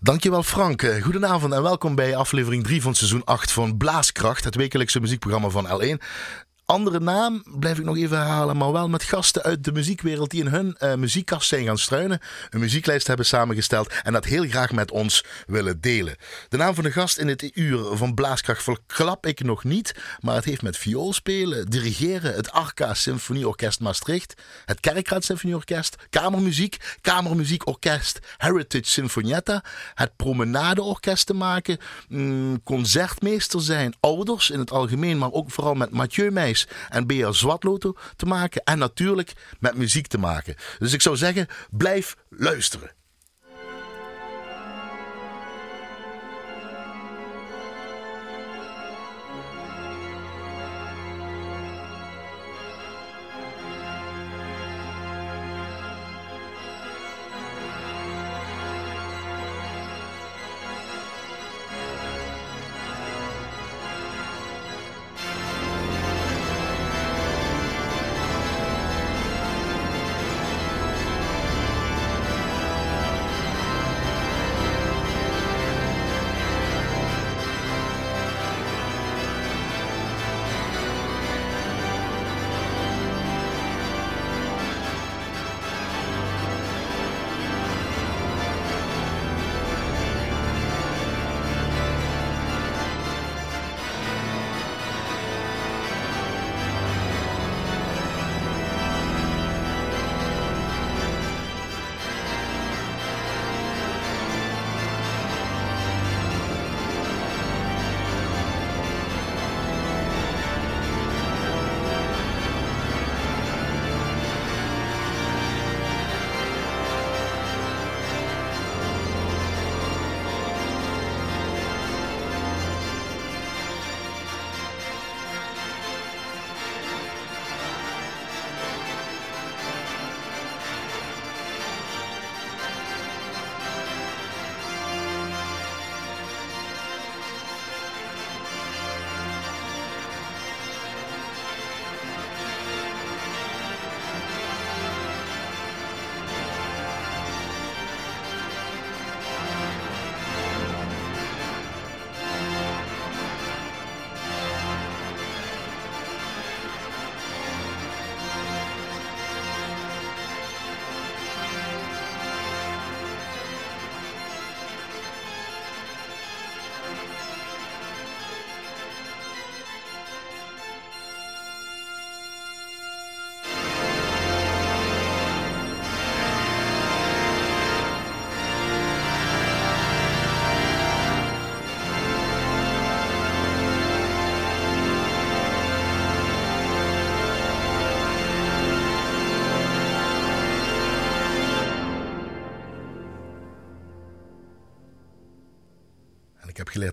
Dankjewel Frank. Eh, goedenavond en welkom bij aflevering 3 van seizoen 8 van Blaaskracht, het wekelijkse muziekprogramma van L1 andere naam, blijf ik nog even herhalen, maar wel met gasten uit de muziekwereld die in hun uh, muziekkast zijn gaan struinen, een muzieklijst hebben samengesteld en dat heel graag met ons willen delen. De naam van de gast in het uur van Blaaskracht verklap ik nog niet, maar het heeft met vioolspelen, dirigeren, het Arca Symfonieorkest Maastricht, het Kerkraad Symfonieorkest, kamermuziek, kamermuziekorkest Heritage Sinfonietta, het Promenadeorkest te maken, mm, concertmeester zijn, ouders in het algemeen, maar ook vooral met Mathieu Meijs en BR Zwartloto te maken. En natuurlijk met muziek te maken. Dus ik zou zeggen, blijf luisteren.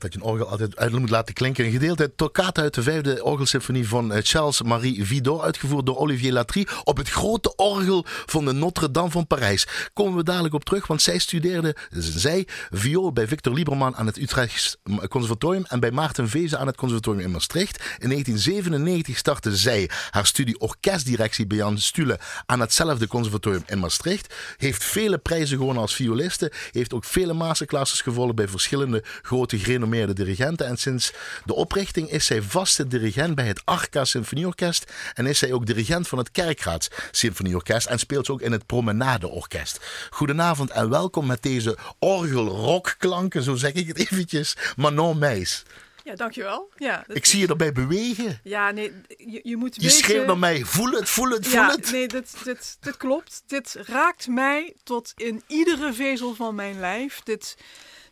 Dat je een orgel altijd uit moet laten klinken. Een gedeelte Toccata uit de vijfde orgelsymfonie van eh, Charles-Marie Vidor, uitgevoerd door Olivier Latry, op het grote orgel van de Notre-Dame van Parijs. Komen we dadelijk op terug, want zij studeerde, zij, viool bij Victor Lieberman aan het Utrecht Conservatorium en bij Maarten Vezen aan het Conservatorium in Maastricht. In 1997 startte zij haar studie orkestdirectie bij Jan Stule aan hetzelfde conservatorium in Maastricht. Heeft vele prijzen gewonnen als violiste, heeft ook vele masterclasses gevolgd bij verschillende grote gerenommeerde dirigenten. En sinds de oprichting is zij vaste dirigent bij het Arca Symfonieorkest. En is zij ook dirigent van het Kerkraad Symfonieorkest. En speelt ze ook in het Promenadeorkest. Goedenavond en welkom met deze orgelrockklanken, zo zeg ik het eventjes. Manon Meijs. Ja, dankjewel. Ja, Ik zie je erbij bewegen. Ja, nee, je, je moet Je schreeuwt naar mij, voel het, voel het, voel ja, het. nee, dit, dit, dit klopt. Dit raakt mij tot in iedere vezel van mijn lijf. Dit,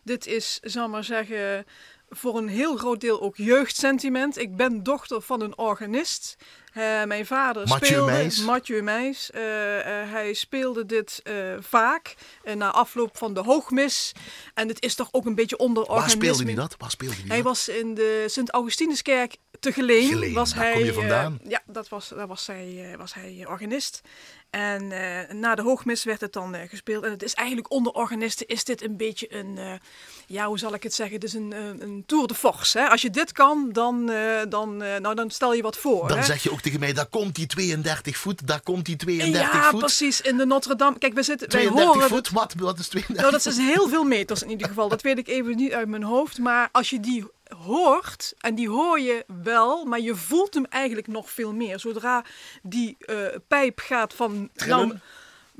dit is, zal maar zeggen, voor een heel groot deel ook jeugdsentiment. Ik ben dochter van een organist. Uh, mijn vader Mathieu speelde... Meijs. Mathieu Meijs. Uh, uh, hij speelde dit vaak na afloop van de hoogmis. En het is toch ook een beetje onder Waar speelde hij dat? Waar speelde hij Hij dat? was in de Sint-Augustinuskerk te Geleen. Geleen, was daar hij, kom je vandaan. ja, dat was, daar was hij, was hij organist. En na de hoogmis werd het dan gespeeld. En het is eigenlijk onder organisten is dit een beetje een, ja, hoe zal ik het zeggen? Het is een, een tour de force. Hè? Als je dit kan, dan, dan, nou, dan stel je wat voor. Dan hè? zeg je ook tegen mij, daar komt die 32 voet, daar komt die 32 ja, voet. precies. In de Notre Dame. Kijk, we zitten. Wij 32 horen. voet, wat, wat is 32 Nou, dat is heel veel meters in ieder geval. Dat weet ik even niet uit mijn hoofd. Maar als je die hoort, en die hoor je wel, maar je voelt hem eigenlijk nog veel meer. Zodra die eh, pijp gaat van. Trillen? Nou,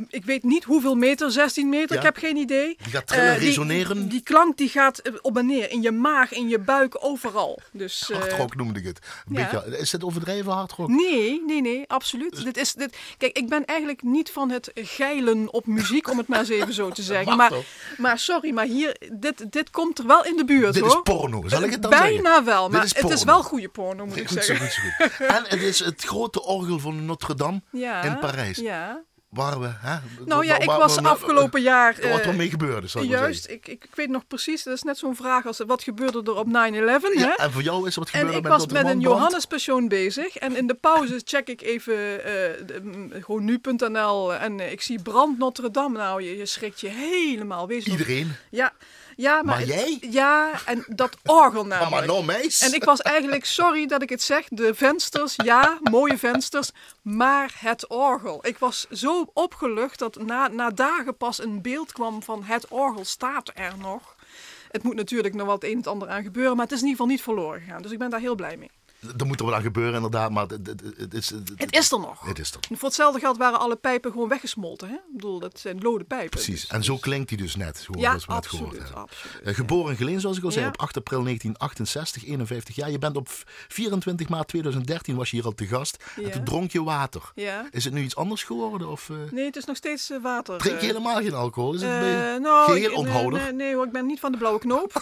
ik weet niet hoeveel meter, 16 meter, Ja. ik heb geen idee. Die gaat trillen, Eh, die- resoneren. Die, klank die gaat eh, op en neer, in je maag, in je buik, overal. Dus, eh, Hardrock noemde ik het. Een ja. beetje, is het overdreven hardrock? Nee, nee, nee, absoluut. Dit is, dit, kijk, ik ben eigenlijk niet van het geilen op muziek, om het maar eens even zo te zeggen. Maar, maar sorry, maar hier, dit, dit komt er wel in de buurt Dit is hoor. porno, zal ik het dan Bijna zeggen? wel, Dit maar is het is wel goede porno, moet ik Goed zo, zeggen. goed zo, goed. En het is het grote orgel van Notre Dame Ja, in Parijs. Ja. Waar we, hè? Nou ja, ik was afgelopen jaar... Wat eh, er mee gebeurde, zal ik Juist, ik, ik, ik weet nog precies, dat is net zo'n vraag als wat gebeurde er op 9-11, Ja, en voor jou is er wat En gebeurd ik met was met een band? Johannespassion bezig. En in de pauze check ik even eh, de- m, gewoon nu.nl. En eh, ik zie brand Notre Dame. Nou, je, je schrikt je helemaal. Wees nog- Iedereen. Ja, ja maar, Maar het- jij? Ja, en dat orgel namelijk. maar nou, meis. En ik was eigenlijk, sorry dat ik het zeg, de vensters, ja, mooie vensters, maar het orgel. Ik was zo opgelucht dat na, na dagen pas een beeld kwam van het orgel staat er nog. Het moet natuurlijk nog wat een en het ander aan gebeuren, maar het is in ieder geval niet verloren gegaan. Dus ik ben daar heel blij mee. Er moet er wel aan gebeuren, inderdaad, maar het, het, het is... Het is er nog. Het is er. Voor hetzelfde geld waren alle pijpen gewoon weggesmolten. Hè? Ik bedoel, dat zijn lode pijpen. Precies. Dus- En zo klinkt hij dus net, zoals Ja, we net gehoord absoluut. hebben. absoluut. Eh, Geboren in Geleen, zoals ik al zei, op 8 april 1968, 51 jaar. Je bent op 24 maart 2013 was je hier al te gast. En toen dronk je water. Is het nu iets anders geworden? Of eh, Nee, het is nog steeds eh, water. drink je helemaal geen alcohol? Is het bij- nou, geheel onthouder? Nee, nee, hoor, ik ben niet van de blauwe knoop.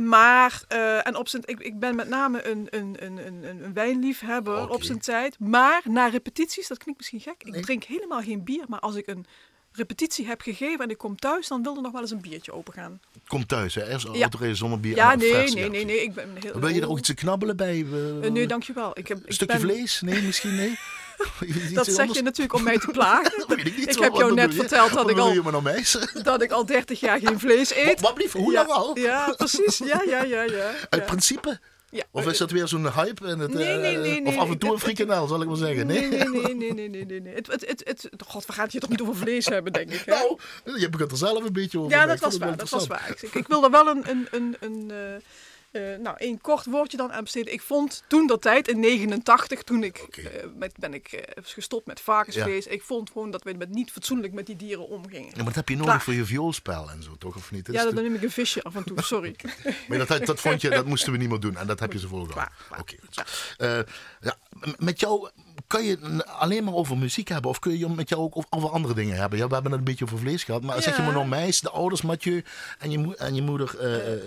Maar, en op zijn, ik, ik ben met name een, een, een, een, een wijnliefhebber op zijn tijd. Maar na repetities, dat klinkt misschien gek, ik drink helemaal geen bier. Maar als ik een repetitie heb gegeven en ik kom thuis, dan wil er nog wel eens een biertje opengaan. Kom thuis, hè? Eerst Ja. autorijden zonder bier. Ja, dan nee, nee, ja, nee, nee. Ik ben heel, Wil je er ook iets te knabbelen bij? Eh, nee, dankjewel. Ik heb, Een ik stukje ben- vlees? Nee, misschien nee? Dat zeg anders? je natuurlijk om mij te plagen. Dat weet ik niet. Ik heb jou net je? verteld dat ik al- dat ik al 30 jaar geen vlees eet. Wat, wat blieft? Hoe ja, lang al? Ja, precies. Ja, ja, ja, ja. Uit ja. principe? Ja. Of is dat weer zo'n hype? En het, Nee, eh, nee, nee, Of nee. af en toe een Het- het- frikandel, zal ik maar zeggen. Nee? Nee, nee, nee, nee, nee, nee, nee. Het, het, het, het, god, we gaan het hier toch niet over vlees hebben, denk ik. Hè? Nou, je begint er zelf een beetje over. ja, dat was het waar. Dat was waar. Ik, ik wil er wel een, een, een, een eh, nou, een kort woordje dan aan besteden. Ik vond toen dat tijd, in 89, toen ik, Oké. eh, met, ben ik eh, gestopt met varkensvlees. Ik vond gewoon dat we met niet fatsoenlijk met die dieren omgingen. Ja, maar dat heb je nodig Klaar. voor je vioolspel en zo, toch? Of niet? Dat Ja, dan neem ik een visje af en toe, sorry. Maar dat, dat vond je, dat moesten we niet meer doen. En dat heb je ze klaar. Oké. ja, met jou kan je alleen maar over muziek hebben? Of kun je met jou ook over- andere dingen hebben? Ja, we hebben het een beetje over vlees gehad. Maar zeg je Ja. maar nou meis, de ouders Mathieu en je, en je moeder eh, eh,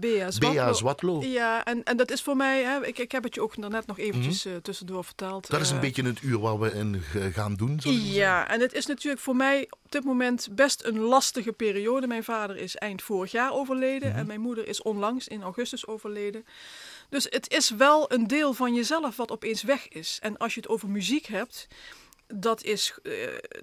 Bea Zwatlo. Bea Zwatlo. Ja, en, en dat is voor mij, hè, ik, ik heb het je ook net nog eventjes eh, tussendoor verteld. Mhm. Dat is een eh, beetje het uur waar we in gaan doen. Ja, en het is natuurlijk voor mij op dit moment best een lastige periode. Mijn vader is eind vorig jaar overleden Mhm. en mijn moeder is onlangs in augustus overleden. Dus het is wel een deel van jezelf wat opeens weg is. En als je het over muziek hebt, dat is, eh,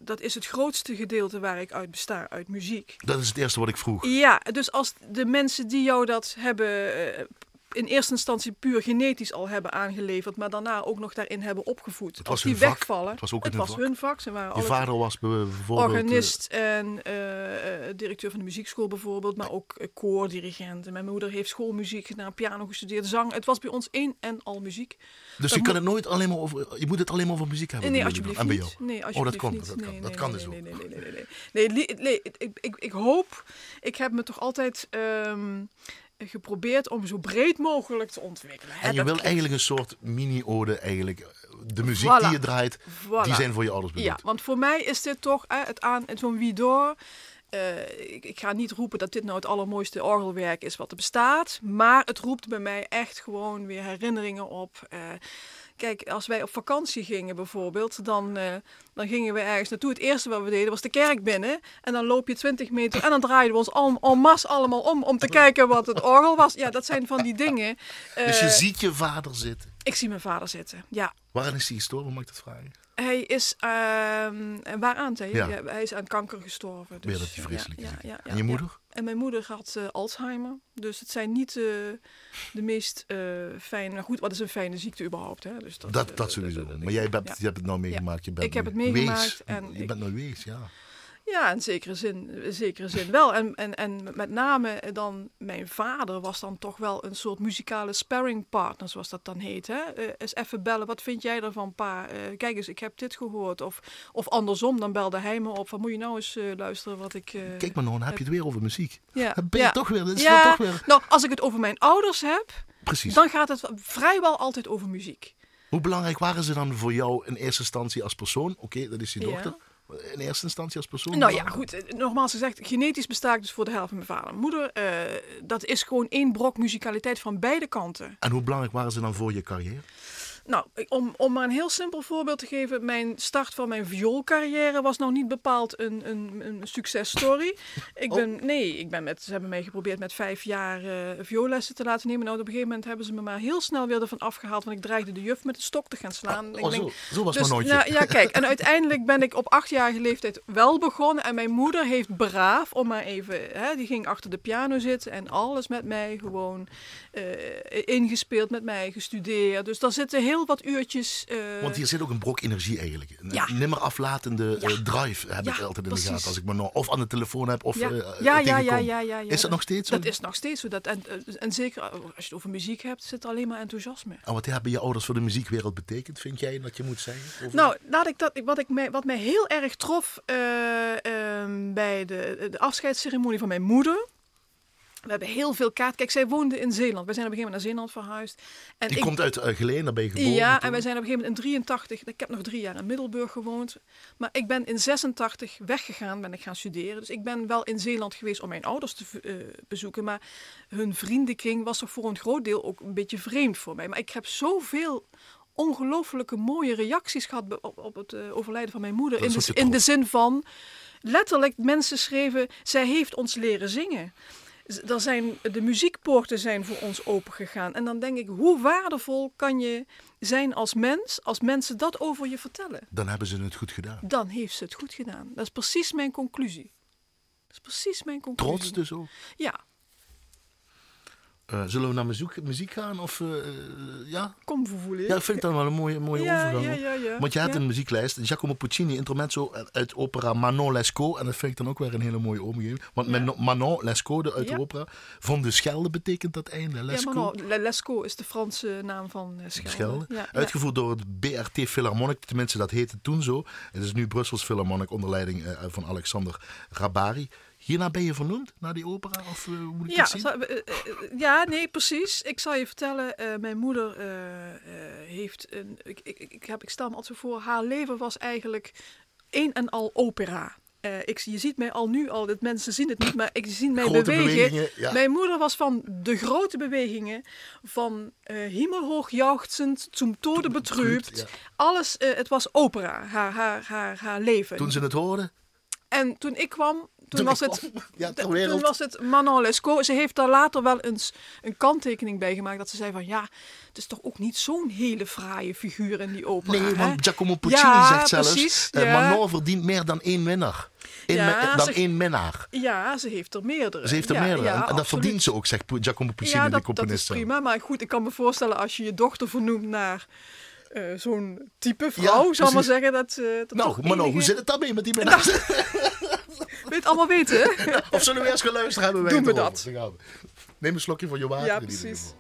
dat is het grootste gedeelte waar ik uit besta, uit muziek. Dat is het eerste wat ik vroeg. Ja, dus als de mensen die jou dat hebben eh, in eerste instantie puur genetisch al hebben aangeleverd, maar daarna ook nog daarin hebben opgevoed. Het als die hun wegvallen. Het was ook het hun was vak. hun vak. Ze waren Je vader was be- bijvoorbeeld... eh, organist en eh, eh, directeur van de muziekschool bijvoorbeeld, maar ook koordirigent. En mijn moeder heeft schoolmuziek gedaan, piano gestudeerd, zang. Het was bij ons één en al muziek. dus dat je kan het nooit alleen maar over... Je moet het alleen maar over muziek hebben. Nee, alsjeblieft niet. Nee, Oh, alsjeblieft dat kan. Dat, kan. Dat kan nee, dus nee, ook. nee, nee, nee, nee, nee. Nee, ik, ik, ik hoop, ik heb me toch altijd ehm, geprobeerd om zo breed mogelijk te ontwikkelen. hè. En je wil klinkt- eigenlijk een soort mini-ode eigenlijk. De muziek Voilà. die je draait, Voilà. die zijn voor je ouders bedoeld. Ja, want voor mij is dit toch hè, het aan zo'n wie door. eh, ik, ik ga niet roepen dat dit nou het allermooiste orgelwerk is wat er bestaat. Maar het roept bij mij echt gewoon weer herinneringen op. Eh, kijk, als wij op vakantie gingen bijvoorbeeld, dan, eh, dan gingen we ergens naartoe. Het eerste wat we deden was de kerk binnen. En dan loop je 20 meter en dan draaiden we ons al, en masse allemaal om om te kijken wat het orgel was. Ja, dat zijn van die dingen. Dus je Eh, ziet je vader zitten. Ik zie mijn vader zitten, ja. Waarin is hij gestorven, mag ik dat vragen? Hij is, ehm waaraan je? Ja. Hij is aan kanker gestorven. Weer Dus, dat die vreselijke ja, ziekte. ja, ja, En je moeder? En mijn moeder had eh, Alzheimer. Dus het zijn niet eh, de meest eh, fijne... Nou goed, wat is een fijne ziekte überhaupt? Hè? Dus dat, Dat, dat sowieso. Maar jij bent, ja. je hebt het nou meegemaakt. Je bent Ik heb het meegemaakt wees. en je ik- bent nou wees, ja. Ja, in zekere zin, in zekere zin wel. En, en, en met name dan mijn vader was dan toch wel een soort muzikale sparringpartner, zoals dat dan heet. Hè? Eh, eens even bellen, wat vind jij ervan, pa? Eh, kijk eens, ik heb dit gehoord. Of, of andersom, dan belde hij me op van, moet je nou eens eh, luisteren wat ik... Kijk maar nou, dan heb je het weer over muziek. ja, Dan ben je ja. toch weer, is Ja, toch weer... Nou, als ik het over mijn ouders heb, Precies. dan gaat het vrijwel altijd over muziek. Hoe belangrijk waren ze dan voor jou in eerste instantie als persoon? Oké, dat is je Ja. In eerste instantie als persoon? Nou ja, goed. eh, Nogmaals gezegd, genetisch besta ik dus voor de helft van mijn vader en moeder. Eh, dat is gewoon één brok muzikaliteit van beide kanten. En hoe belangrijk waren ze dan voor je carrière? Nou, om, om maar een heel simpel voorbeeld te geven. Mijn start van mijn vioolcarrière was nou niet bepaald een, een, een successtory. Ik Oh. ben, nee, ik ben met, ze hebben mij geprobeerd met vijf jaar eh vioollessen te laten nemen. Nou, op een gegeven moment hebben ze me maar heel snel weer ervan afgehaald. Want ik dreigde de juf met de stok te gaan slaan. Ik Oh, denk, zo, zo was dus, nooitje. nou, ja, kijk, en uiteindelijk ben ik op achtjarige leeftijd wel begonnen. En mijn moeder heeft braaf, om maar even, hè, die ging achter de piano zitten en alles met mij gewoon ingespeeld, met mij gestudeerd. Dus daar zitten heel wat uurtjes. eh, Want hier zit ook een brok energie eigenlijk. Een Ja. nimmer aflatende Ja. eh, drive heb Ja, ik altijd in de gaten. Als ik me nou of aan de telefoon heb of ja. eh, ja, ja, ja, ja. Is dat nog steeds zo? Dat is nog steeds zo. Dat, en, eh, en zeker als je het over muziek hebt, zit er alleen maar enthousiasme. En wat hebben je ouders voor de muziekwereld betekend, vind jij dat je moet zeggen? Over- Nou, laat ik dat, wat, ik mij, wat mij heel erg trof eh, ehm, bij de, de afscheidsceremonie van mijn moeder. We hebben heel veel kaart. Kijk, zij woonde in Zeeland. We zijn op een gegeven moment naar Zeeland verhuisd. En die ik, komt uit uh, Geleen, daar ben je geboren. ja, en wij zijn op een gegeven moment in 83. Ik heb nog drie jaar in Middelburg gewoond. Maar ik ben in 86 weggegaan, ben ik gaan studeren. Dus ik ben wel in Zeeland geweest om mijn ouders te eh, bezoeken. Maar hun vriendenkring was toch voor een groot deel ook een beetje vreemd voor mij. Maar ik heb zoveel ongelooflijke mooie reacties gehad op, op het eh, overlijden van mijn moeder. In de, in de zin van, letterlijk, mensen schreven, zij heeft ons leren zingen. Er zijn, de muziekpoorten zijn voor ons opengegaan. En dan denk ik, hoe waardevol kan je zijn als mens, als mensen dat over je vertellen? Dan hebben ze het goed gedaan. Dan heeft ze het goed gedaan. Dat is precies mijn conclusie. Dat is precies mijn conclusie. Trots dus ook. Ja, Eh, zullen we naar muziek, muziek gaan? Of, eh, ja? kom vervoelen. ja, ik vind dat wel een mooie, mooie ja, overgang. ja, ja, ja. Want je hebt Ja. een muzieklijst, Giacomo Puccini, intermezzo uit opera Manon Lescaut. En dat vind ik dan ook weer een hele mooie omgeving. Want Ja. Manon- Lescaut de- uit de Ja. opera. Van de Schelde betekent dat einde, Ja, Lescaut. Lescaut is de Franse naam van Schelde. Schelde. Ja, ja. Uitgevoerd door het BRT Philharmonic, tenminste dat heette toen zo. Het is nu Brussels Philharmonic onder leiding van Alexander Rabari. Hierna ben je vernoemd, naar die opera? Of eh, moet ik Ja, zien? zal- eh, eh, ja, nee, precies. Ik zal je vertellen, mijn moeder heeft een. Ik, ik, ik, heb, ik stel me altijd voor, haar leven was eigenlijk een en al opera. Eh, ik, je ziet mij al nu al, dat mensen zien het niet, maar ik zie mij Grote bewegen. ja. Mijn moeder was van de grote bewegingen, van eh hemelhoog jauchzend, zum tode betrübt. ja. Alles, het was opera, haar, haar, haar, haar leven. Toen ze het hoorden, En toen ik kwam, toen, was het, ja, toen was het Manon Lescaut. Ze heeft daar later wel eens een kanttekening bij gemaakt. Dat ze zei van ja, het is toch ook niet zo'n hele fraaie figuur in die opera. Nee, want Giacomo Puccini Ja, zegt zelfs... precies, eh, ja. Manon verdient meer dan één winnaar. Eén Ja, me- dan ze- één minnaar. Ja, ze heeft er meerdere. Ze heeft er Ja, meerdere. ja, en dat verdient ze ook, zegt Giacomo Puccini, Ja, de dat, dat componist. is prima. Maar goed, ik kan me voorstellen als je je dochter vernoemt naar eh, zo'n type vrouw, zal maar zeggen dat... eh dat Nou, maar nou, hoe zit het daarmee met die minnaars? Wil je het allemaal weten, of zullen we eerst gaan luisteren? Doen we dat. Neem een slokje van je water. Ja, precies.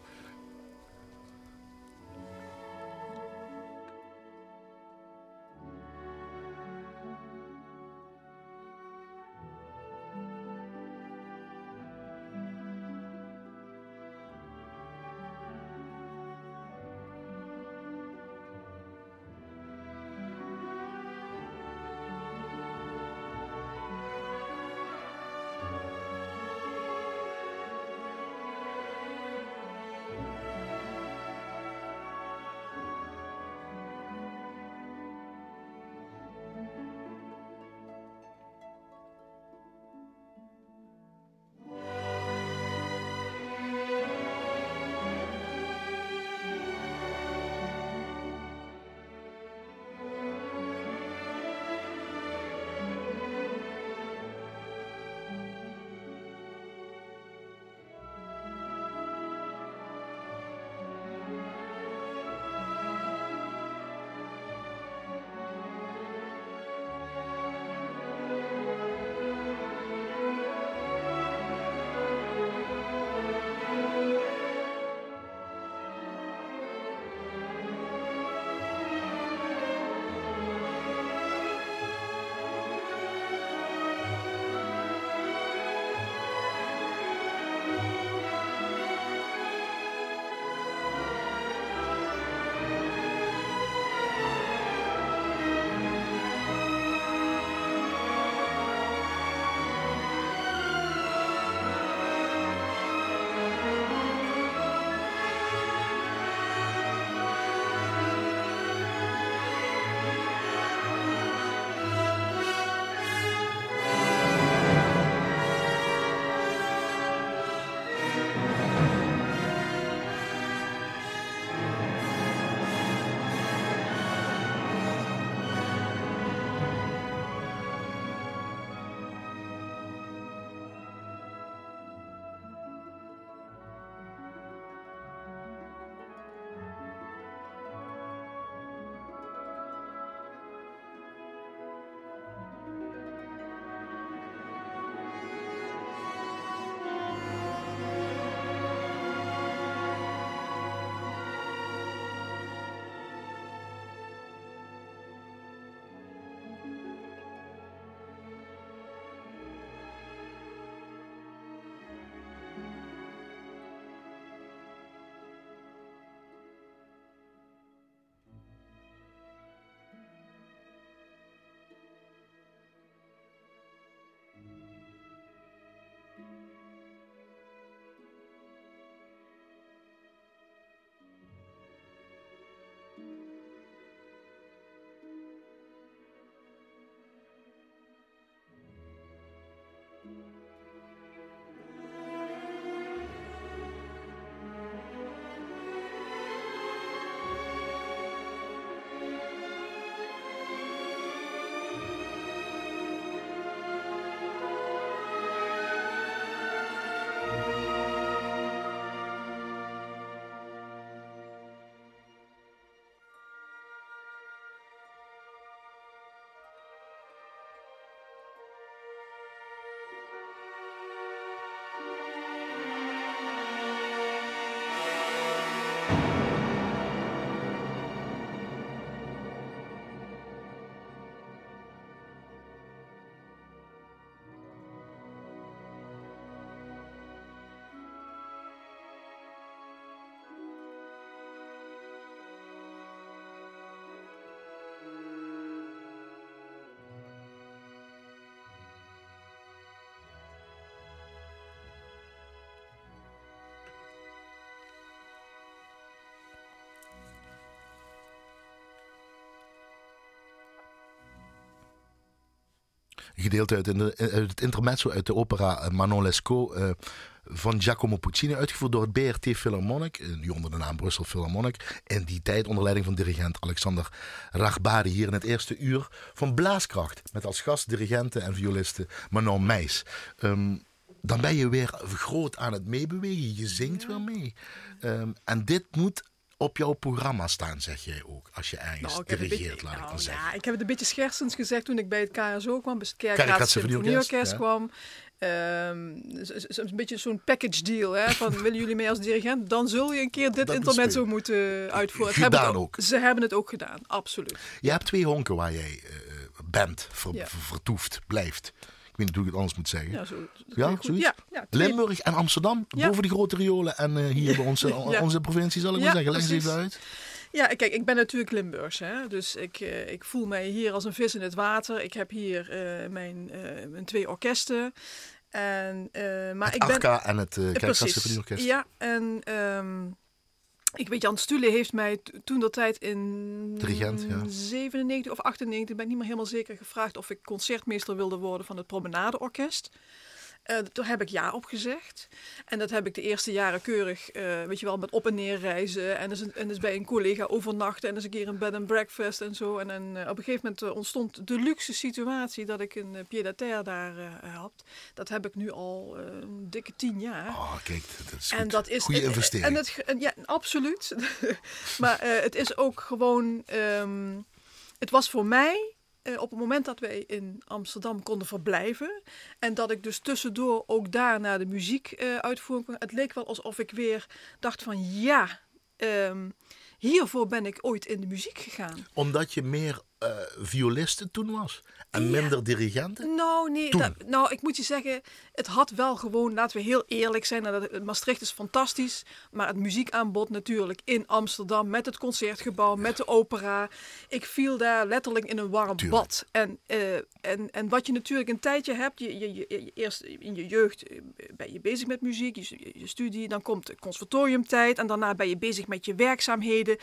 Gedeelte uit, in de, uit het intermezzo uit de opera eh, Manon Lescaut uh, van Giacomo Puccini, uitgevoerd door het BRT Philharmonic, nu onder de naam Brussel Philharmonic. In die tijd onder leiding van dirigent Alexander Ragbari, hier in het eerste uur van Blaaskracht. Met als gastdirigenten en violisten Manon Meijs. Um, dan ben je weer groot aan het meebewegen. Je zingt weer mee. Um, en dit moet op jouw programma staan, zeg jij ook. Als je ergens nou, dirigeert, laat ik nou, dan zeggen. Ja, ik heb het een beetje schersens gezegd toen ik bij het KSO kwam. Bij het Kerkraad Symfonieorkest kwam. Um, een beetje zo'n package deal. Hè, van willen jullie mee als dirigent? Dan zul je een keer dit intermezzo moeten uitvoeren. Gedaan hebben ook. Ze hebben het ook gedaan, absoluut. Je hebt twee honken waar jij uh, bent, ver, ja. vertoeft, blijft weet niet hoe ik het anders moet zeggen. Ja, zo, ja zoiets? Ja, ja, Limburg en Amsterdam, boven die grote riolen. En uh, hier bij onze, onze provincie, zal ik maar zeggen. Leg eens even uit. Ja, kijk, ik ben natuurlijk Limburgs. Hè? Dus ik, uh, ik voel mij hier als een vis in het water. Ik heb hier uh, mijn, mijn twee orkesten. En, maar het ik ben, en het uh. Ja, en... Um, ik weet, Jan Stule heeft mij toen dat tijd in Dirigent, ja. 97 of 98, ben ik niet meer helemaal zeker, gevraagd of ik concertmeester wilde worden van het Promenadeorkest. Uh, daar heb ik ja op gezegd. En dat heb ik de eerste jaren keurig, uh, weet je wel, met op en neer reizen. En dus, en dus bij een collega overnachten. En dus een keer een bed and breakfast en zo. En, en uh, op een gegeven moment ontstond de luxe situatie dat ik een pied-à-terre daar had. Dat heb ik nu al een dikke tien jaar. Oh, kijk, dat is, en dat is goede investering. En het, ja, absoluut. maar het is ook gewoon... Um, het was voor mij eh, op het moment dat wij in Amsterdam konden verblijven en dat ik dus tussendoor ook daar naar de muziek uh, uitvoering kon, het leek wel alsof ik weer dacht van ja, um, hiervoor ben ik ooit in de muziek gegaan. Omdat je meer uh, violisten toen was? En minder dirigenten? Nou, nee. Dat, nou, ik moet je zeggen, het had wel gewoon, laten we heel eerlijk zijn. Dat Maastricht is fantastisch, maar het muziekaanbod natuurlijk in Amsterdam met het concertgebouw, met de opera. Ik viel daar letterlijk in een warm bad. En, uh, en, en wat je natuurlijk een tijdje hebt, je, je, je, eerst in je jeugd eh, ben je bezig met muziek, je, je studie, dan komt de conservatoriumtijd en daarna ben je bezig met je werkzaamheden.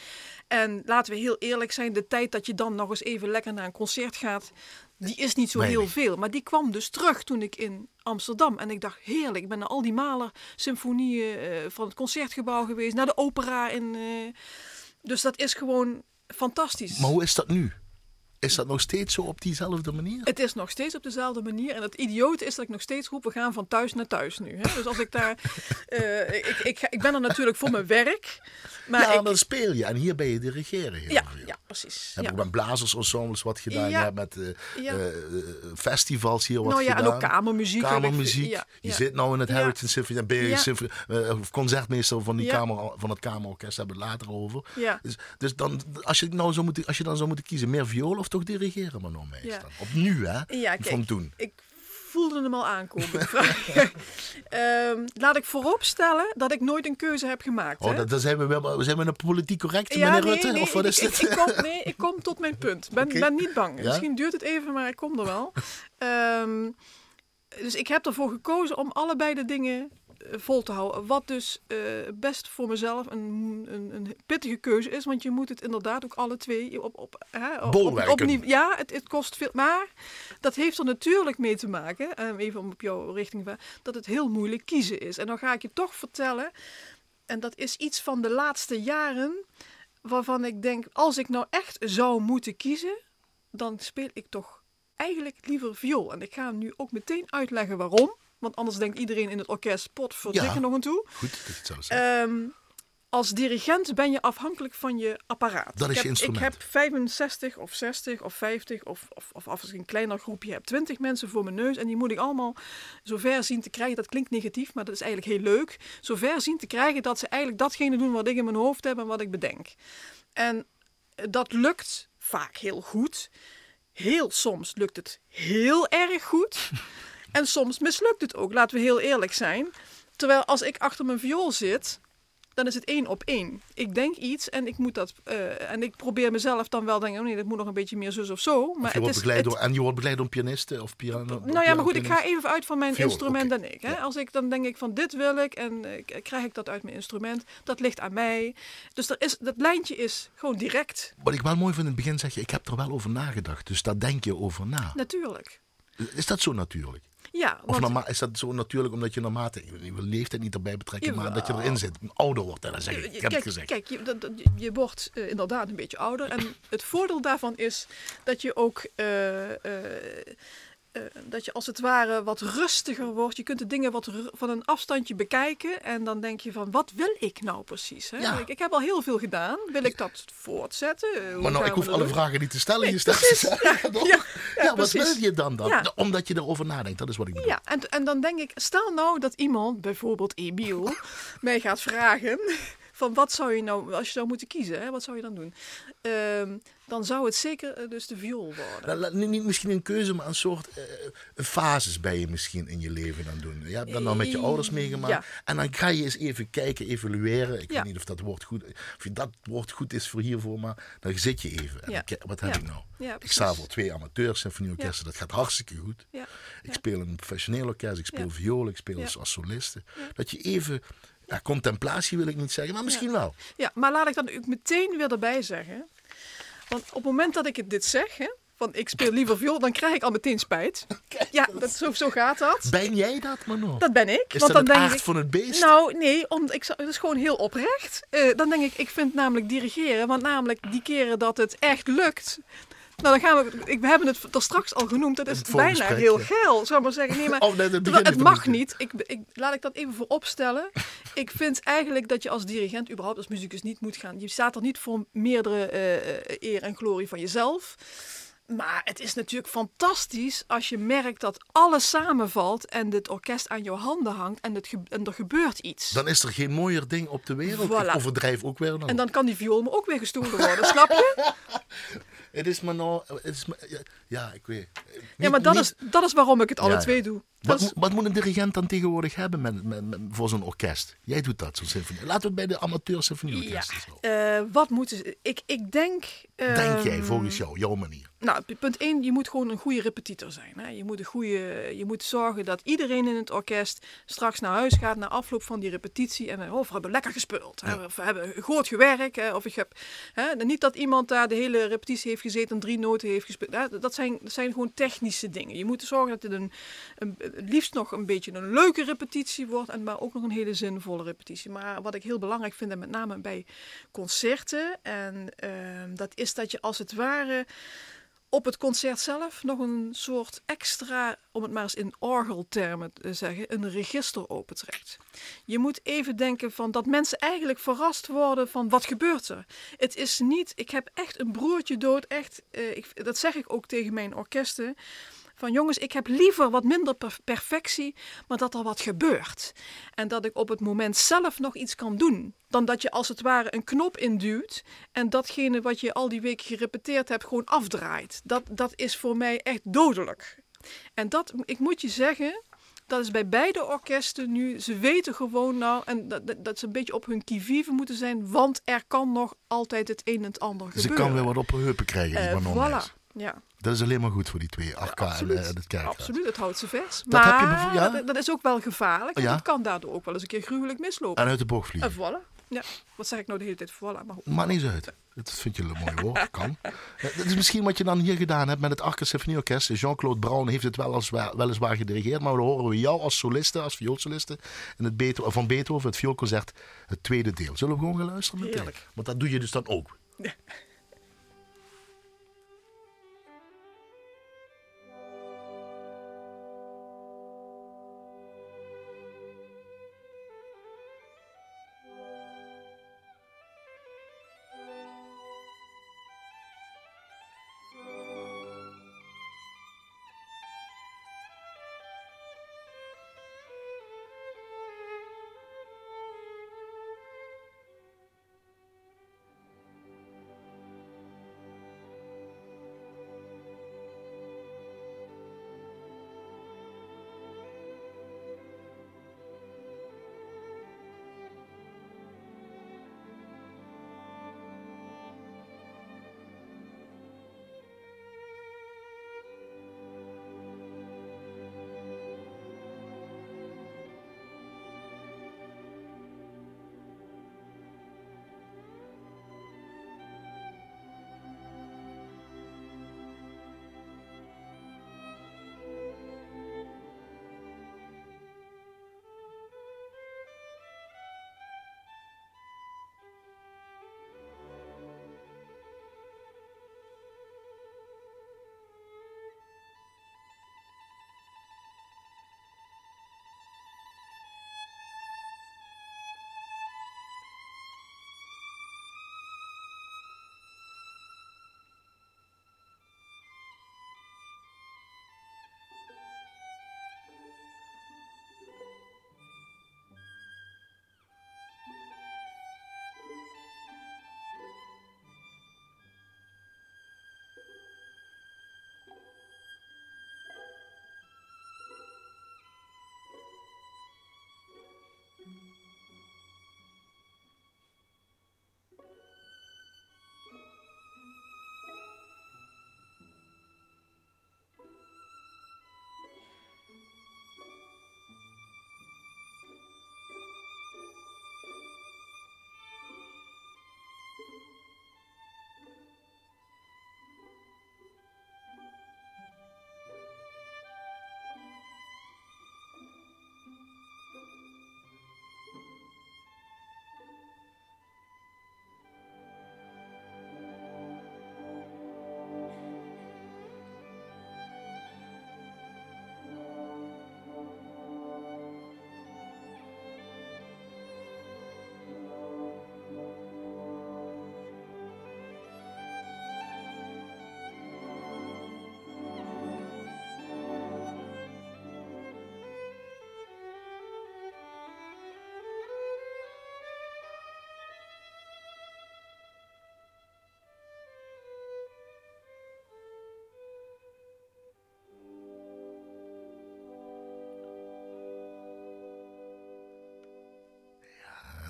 En laten we heel eerlijk zijn, de tijd dat je dan nog eens even lekker naar een concert gaat, die is niet zo heel veel. Maar die kwam dus terug toen ik in Amsterdam. En ik dacht, heerlijk. Ik ben naar al die Maler symfonieën uh, van het concertgebouw geweest. Naar de opera. In, uh, dus dat is gewoon fantastisch. Maar hoe is dat nu? Is dat nog steeds zo op diezelfde manier? Het is nog steeds op dezelfde manier. En het idiote is dat ik nog steeds roep, we gaan van thuis naar thuis nu. Hè? Dus als ik daar... Uh, ik, ik, ik ben er natuurlijk voor mijn werk. Maar ja, ik, dan speel je. En hier ben je dirigeren. Heel ja, veel. ja, precies. Heb ja. ik met blazersensembles wat gedaan. Ja. Je hebt met uh, ja. uh, festivals hier wat nou, ja, gedaan. En ook kamermuziek. Kamermuziek. Ja, je zit nou in het Heritage Symphony. Ben je symphony, concertmeester van, die kamer, van het Kamerorkest. Hebben we het later over. Ja. Dus, dus dan, als, je nou zou moeten, als je dan zou moeten kiezen, meer viool of toch dirigeren? Maar nog meestal. Op nu, hè? Ja, van toen. Ik voelde hem al aankomen. um, laat ik vooropstellen dat ik nooit een keuze heb gemaakt. Oh, dat, dan zijn we, wel, zijn we een politiek correcte, ja, meneer nee, Rutte? Nee, of wat ik, is? Ik, ik kom, nee, ik kom tot mijn punt. Ben, okay. ben niet bang. Ja? Misschien duurt het even, maar ik kom er wel. Um, dus ik heb ervoor gekozen om allebei de dingen vol te houden. Wat dus uh, best voor mezelf een, een, een, pittige keuze is. Want je moet het inderdaad ook alle twee op... op, hè, op, op, op ja, het, het, kost veel. Maar dat heeft er natuurlijk mee te maken, um, even om op jouw richting dat het heel moeilijk kiezen is. En dan ga ik je toch vertellen, en dat is iets van de laatste jaren, waarvan ik denk, als ik nou echt zou moeten kiezen, dan speel ik toch eigenlijk liever viool. En ik ga nu ook meteen uitleggen waarom. Want anders denkt iedereen in het orkest, pot voor ja, nog een toe. Goed, dat het zo. Um, als dirigent ben je afhankelijk van je apparaat. Dat is ik je heb, instrument. Ik heb 65 of 60 of 50 of, of, of als ik een kleiner groepje heb, 20 mensen voor mijn neus. En die moet ik allemaal zover zien te krijgen. Dat klinkt negatief, maar dat is eigenlijk heel leuk. Zover zien te krijgen dat ze eigenlijk datgene doen wat ik in mijn hoofd heb en wat ik bedenk. En dat lukt vaak heel goed. Heel soms lukt het heel erg goed. En soms mislukt het ook, laten we heel eerlijk zijn. Terwijl als ik achter mijn viool zit, dan is het één op één. Ik denk iets en ik moet dat. Uh, en ik probeer mezelf dan wel denken: oh nee, dat moet nog een beetje meer zus of zo. Maar of je het is, begeleid het, door, en je wordt begeleid door pianisten of piano. Nou ja, maar goed, ik ga even uit van mijn Viool, instrument okay. en ik. Hè? Ja. Als ik dan denk ik van dit wil ik en uh, krijg ik dat uit mijn instrument, dat ligt aan mij. Dus er is, dat lijntje is gewoon direct. Wat ik wel mooi vind in het begin zeg je, ik heb er wel over nagedacht. Dus daar denk je over na. Natuurlijk. Is dat zo natuurlijk? Ja, Of want, norma- is dat zo natuurlijk omdat je naarmate, wil leeftijd niet erbij betrekken, maar dat je erin zit, ouder wordt. En dan zeg ik, je- ik heb kijk, het gezegd. kijk je, dat- dat- je wordt eh, inderdaad een beetje ouder. En het voordeel daarvan is dat je ook eh, eh, eh, dat je als het ware wat rustiger wordt. Je kunt de dingen wat van een afstandje bekijken. En dan denk je van, wat wil ik nou precies? Hè? Ja. Ik, ik heb al heel veel gedaan. Wil ik dat voortzetten? Eh, hoe Maar nou, ik hoef alle doen? vragen niet te stellen. Nee, je. Ja, wat wil je dan dan? Omdat je erover nadenkt, dat is wat ik bedoel. Ja, en, en dan denk ik, stel nou dat iemand, bijvoorbeeld Emiel, mij gaat vragen van wat zou je nou, als je zou moeten kiezen, hè, wat zou je dan doen? Ehm, dan zou het zeker eh, dus de viool worden. Nou, la- niet, niet misschien een keuze, maar een soort een fases ben je misschien in je leven aan doen. Je hebt dat nou met je ouders meegemaakt. Ja. En dan ga je eens even kijken, evalueren. Ik Ja. weet niet of dat woord goed, of dat woord goed is voor hiervoor, maar dan zit je even. En Ja. dan wat heb ik nou? Ik sta voor twee amateur symfonieorkesten, dat gaat hartstikke goed. Ik speel in een professioneel orkest, ik speel viool, ik speel als soliste. Dat je even, ja, contemplatie wil ik niet zeggen, maar misschien wel. ja, maar laat ik dan ook meteen weer erbij zeggen, want op het moment dat ik het dit zeg, hè, van ik speel liever viool, dan krijg ik al meteen spijt. Ja, dat, zo, zo gaat dat. Ben jij dat, Mano? Dat ben ik. is want dat dan denk aard ik, van het beest? Nou, nee, om, ik, het is gewoon heel oprecht. Eh, dan denk ik, ik vind namelijk dirigeren, want namelijk die keren dat het echt lukt. Nou, dan gaan we. Ik, we hebben het er straks al genoemd. Dat is Het bijna heel geil, zou ik maar zeggen. Nee, maar het terwijl mag niet. Ik, ik, laat ik dat even voorop stellen. ik vind eigenlijk dat je als dirigent, überhaupt als muzikus, niet moet gaan. Je staat er niet voor meerdere eh, eh, eer en glorie van jezelf. Maar het is natuurlijk fantastisch als je merkt dat alles samenvalt en het orkest aan jouw handen hangt en, het ge- en er gebeurt iets. Dan is er geen mooier ding op de wereld. Voilà. Ik overdrijf ook weer. Nou. En dan kan die viool me ook weer gestolen worden, snap je? Het is maar nou... Het is maar, ja, ik weet. Ja, maar dat, niet- is, dat is waarom ik het alle ja. twee doe. Wat, is- moet- wat moet een dirigent dan tegenwoordig hebben met, met, met- voor zo'n orkest? Jij doet dat, zo'n symfonie. Laten we het bij de amateur ja, symfonieorkesten zo. eh, wat moeten ze... Ik, ik denk... Denk jij, ehm, volgens jou, jouw manier? Nou, punt 1, je moet gewoon een goede repetitor zijn. Hè? Je, moet een goede, je moet zorgen dat iedereen in het orkest straks naar huis gaat na afloop van die repetitie. En oh, we hebben lekker gespeeld. Hè? Of we hebben goed gewerkt. Hè? Of ik heb, hè? Niet dat iemand daar de hele repetitie heeft gezeten en drie noten heeft gespeeld. Hè? Dat, zijn, dat zijn gewoon technische dingen. Je moet zorgen dat het een, een, het liefst nog een beetje een leuke repetitie wordt. En maar ook nog een hele zinvolle repetitie. Maar wat ik heel belangrijk vind, en met name bij concerten. En ehm, dat is dat je als het ware op het concert zelf nog een soort extra, om het maar eens in orgeltermen te zeggen, een register opentrekt. Je moet even denken van dat mensen eigenlijk verrast worden van wat gebeurt er. Het is niet, ik heb echt een broertje dood, echt, eh, ik, dat zeg ik ook tegen mijn orkesten. Van jongens, ik heb liever wat minder per- perfectie, maar dat er wat gebeurt. En dat ik op het moment zelf nog iets kan doen. Dan dat je als het ware een knop induwt en datgene wat je al die weken gerepeteerd hebt gewoon afdraait. Dat, dat is voor mij echt dodelijk. En dat, ik moet je zeggen, dat is bij beide orkesten nu. Ze weten gewoon nou, en dat, dat, ze een beetje op hun kivive moeten zijn, want er kan nog altijd het een en het ander Ze gebeuren. kan weer wat op haar heupen krijgen, Manon voilà. Ja, Dat is alleen maar goed voor die twee, Arca en, eh, het kerkraad. Absoluut, het houdt ze vers. Dat maar heb je ja? dat, dat is ook wel gevaarlijk. Ja. Het kan daardoor ook wel eens een keer gruwelijk mislopen. En uit de bocht En vliegen. voilà. Ja, wat zeg ik nou de hele tijd? Voilà. Maar. Maakt niet uit. Dat vind je een mooi woord. Kan. Eh, Dat is misschien wat je dan hier gedaan hebt met het Arca Symfonieorkest. Jean-Claude Brown heeft het wel als, weliswaar gedirigeerd. Maar dan horen we jou als soliste, als vioolsoliste. In het Beethoven, van Beethoven, het vioolconcert, het tweede deel. Zullen we gewoon gaan luisteren meteen? Heerlijk. Want dat doe je dus dan ook.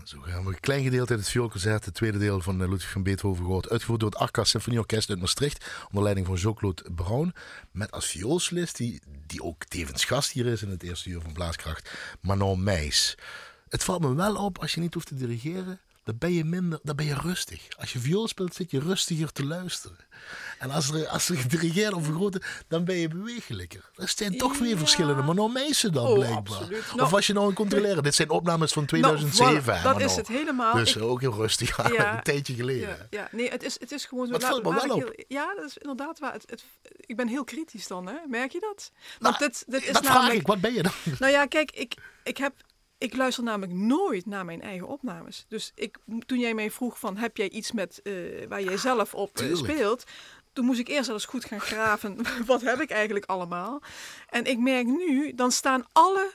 Zo gaan we een klein gedeelte uit het vioolconcert, het tweede deel van eh, Ludwig van Beethoven gehoord. Uitgevoerd door het Arca Symfonieorkest uit Maastricht, onder leiding van Jean-Claude Braun. Met als vioolsolist, die, die ook tevens gast hier is in het eerste uur van Blaaskracht, Manon Meijs. Het valt me wel op, als je niet hoeft te dirigeren, dan ben je minder, dan ben je rustig. Als je viool speelt, zit je rustiger te luisteren. En als er, als er gedirigeerd of vergroten, dan ben je bewegelijker. Er zijn toch weer Ja. verschillende Manon Meijsen dan, Oh, blijkbaar. of Nou- was je nou een controleren? Dit zijn opnames van 2007. Nou, dat is het helemaal. Dus Ik- ook heel rustig, Ja. een tijdje geleden. Ja, ja, nee, het is, het is gewoon zo. Maar het wel heel- ja, dat is inderdaad waar. Het, het, ik ben heel kritisch dan, hè? Merk je dat? Want Nou, dit, dit is dat vraag ik, wat ben je dan? Nou ja, kijk, ik, ik heb. Ik luister namelijk nooit naar mijn eigen opnames. Dus ik, toen jij mij vroeg van, heb jij iets met eh, waar jij zelf op eh, speelt? Toen moest ik eerst eens goed gaan graven. wat heb ik eigenlijk allemaal? En ik merk nu, dan staan alle,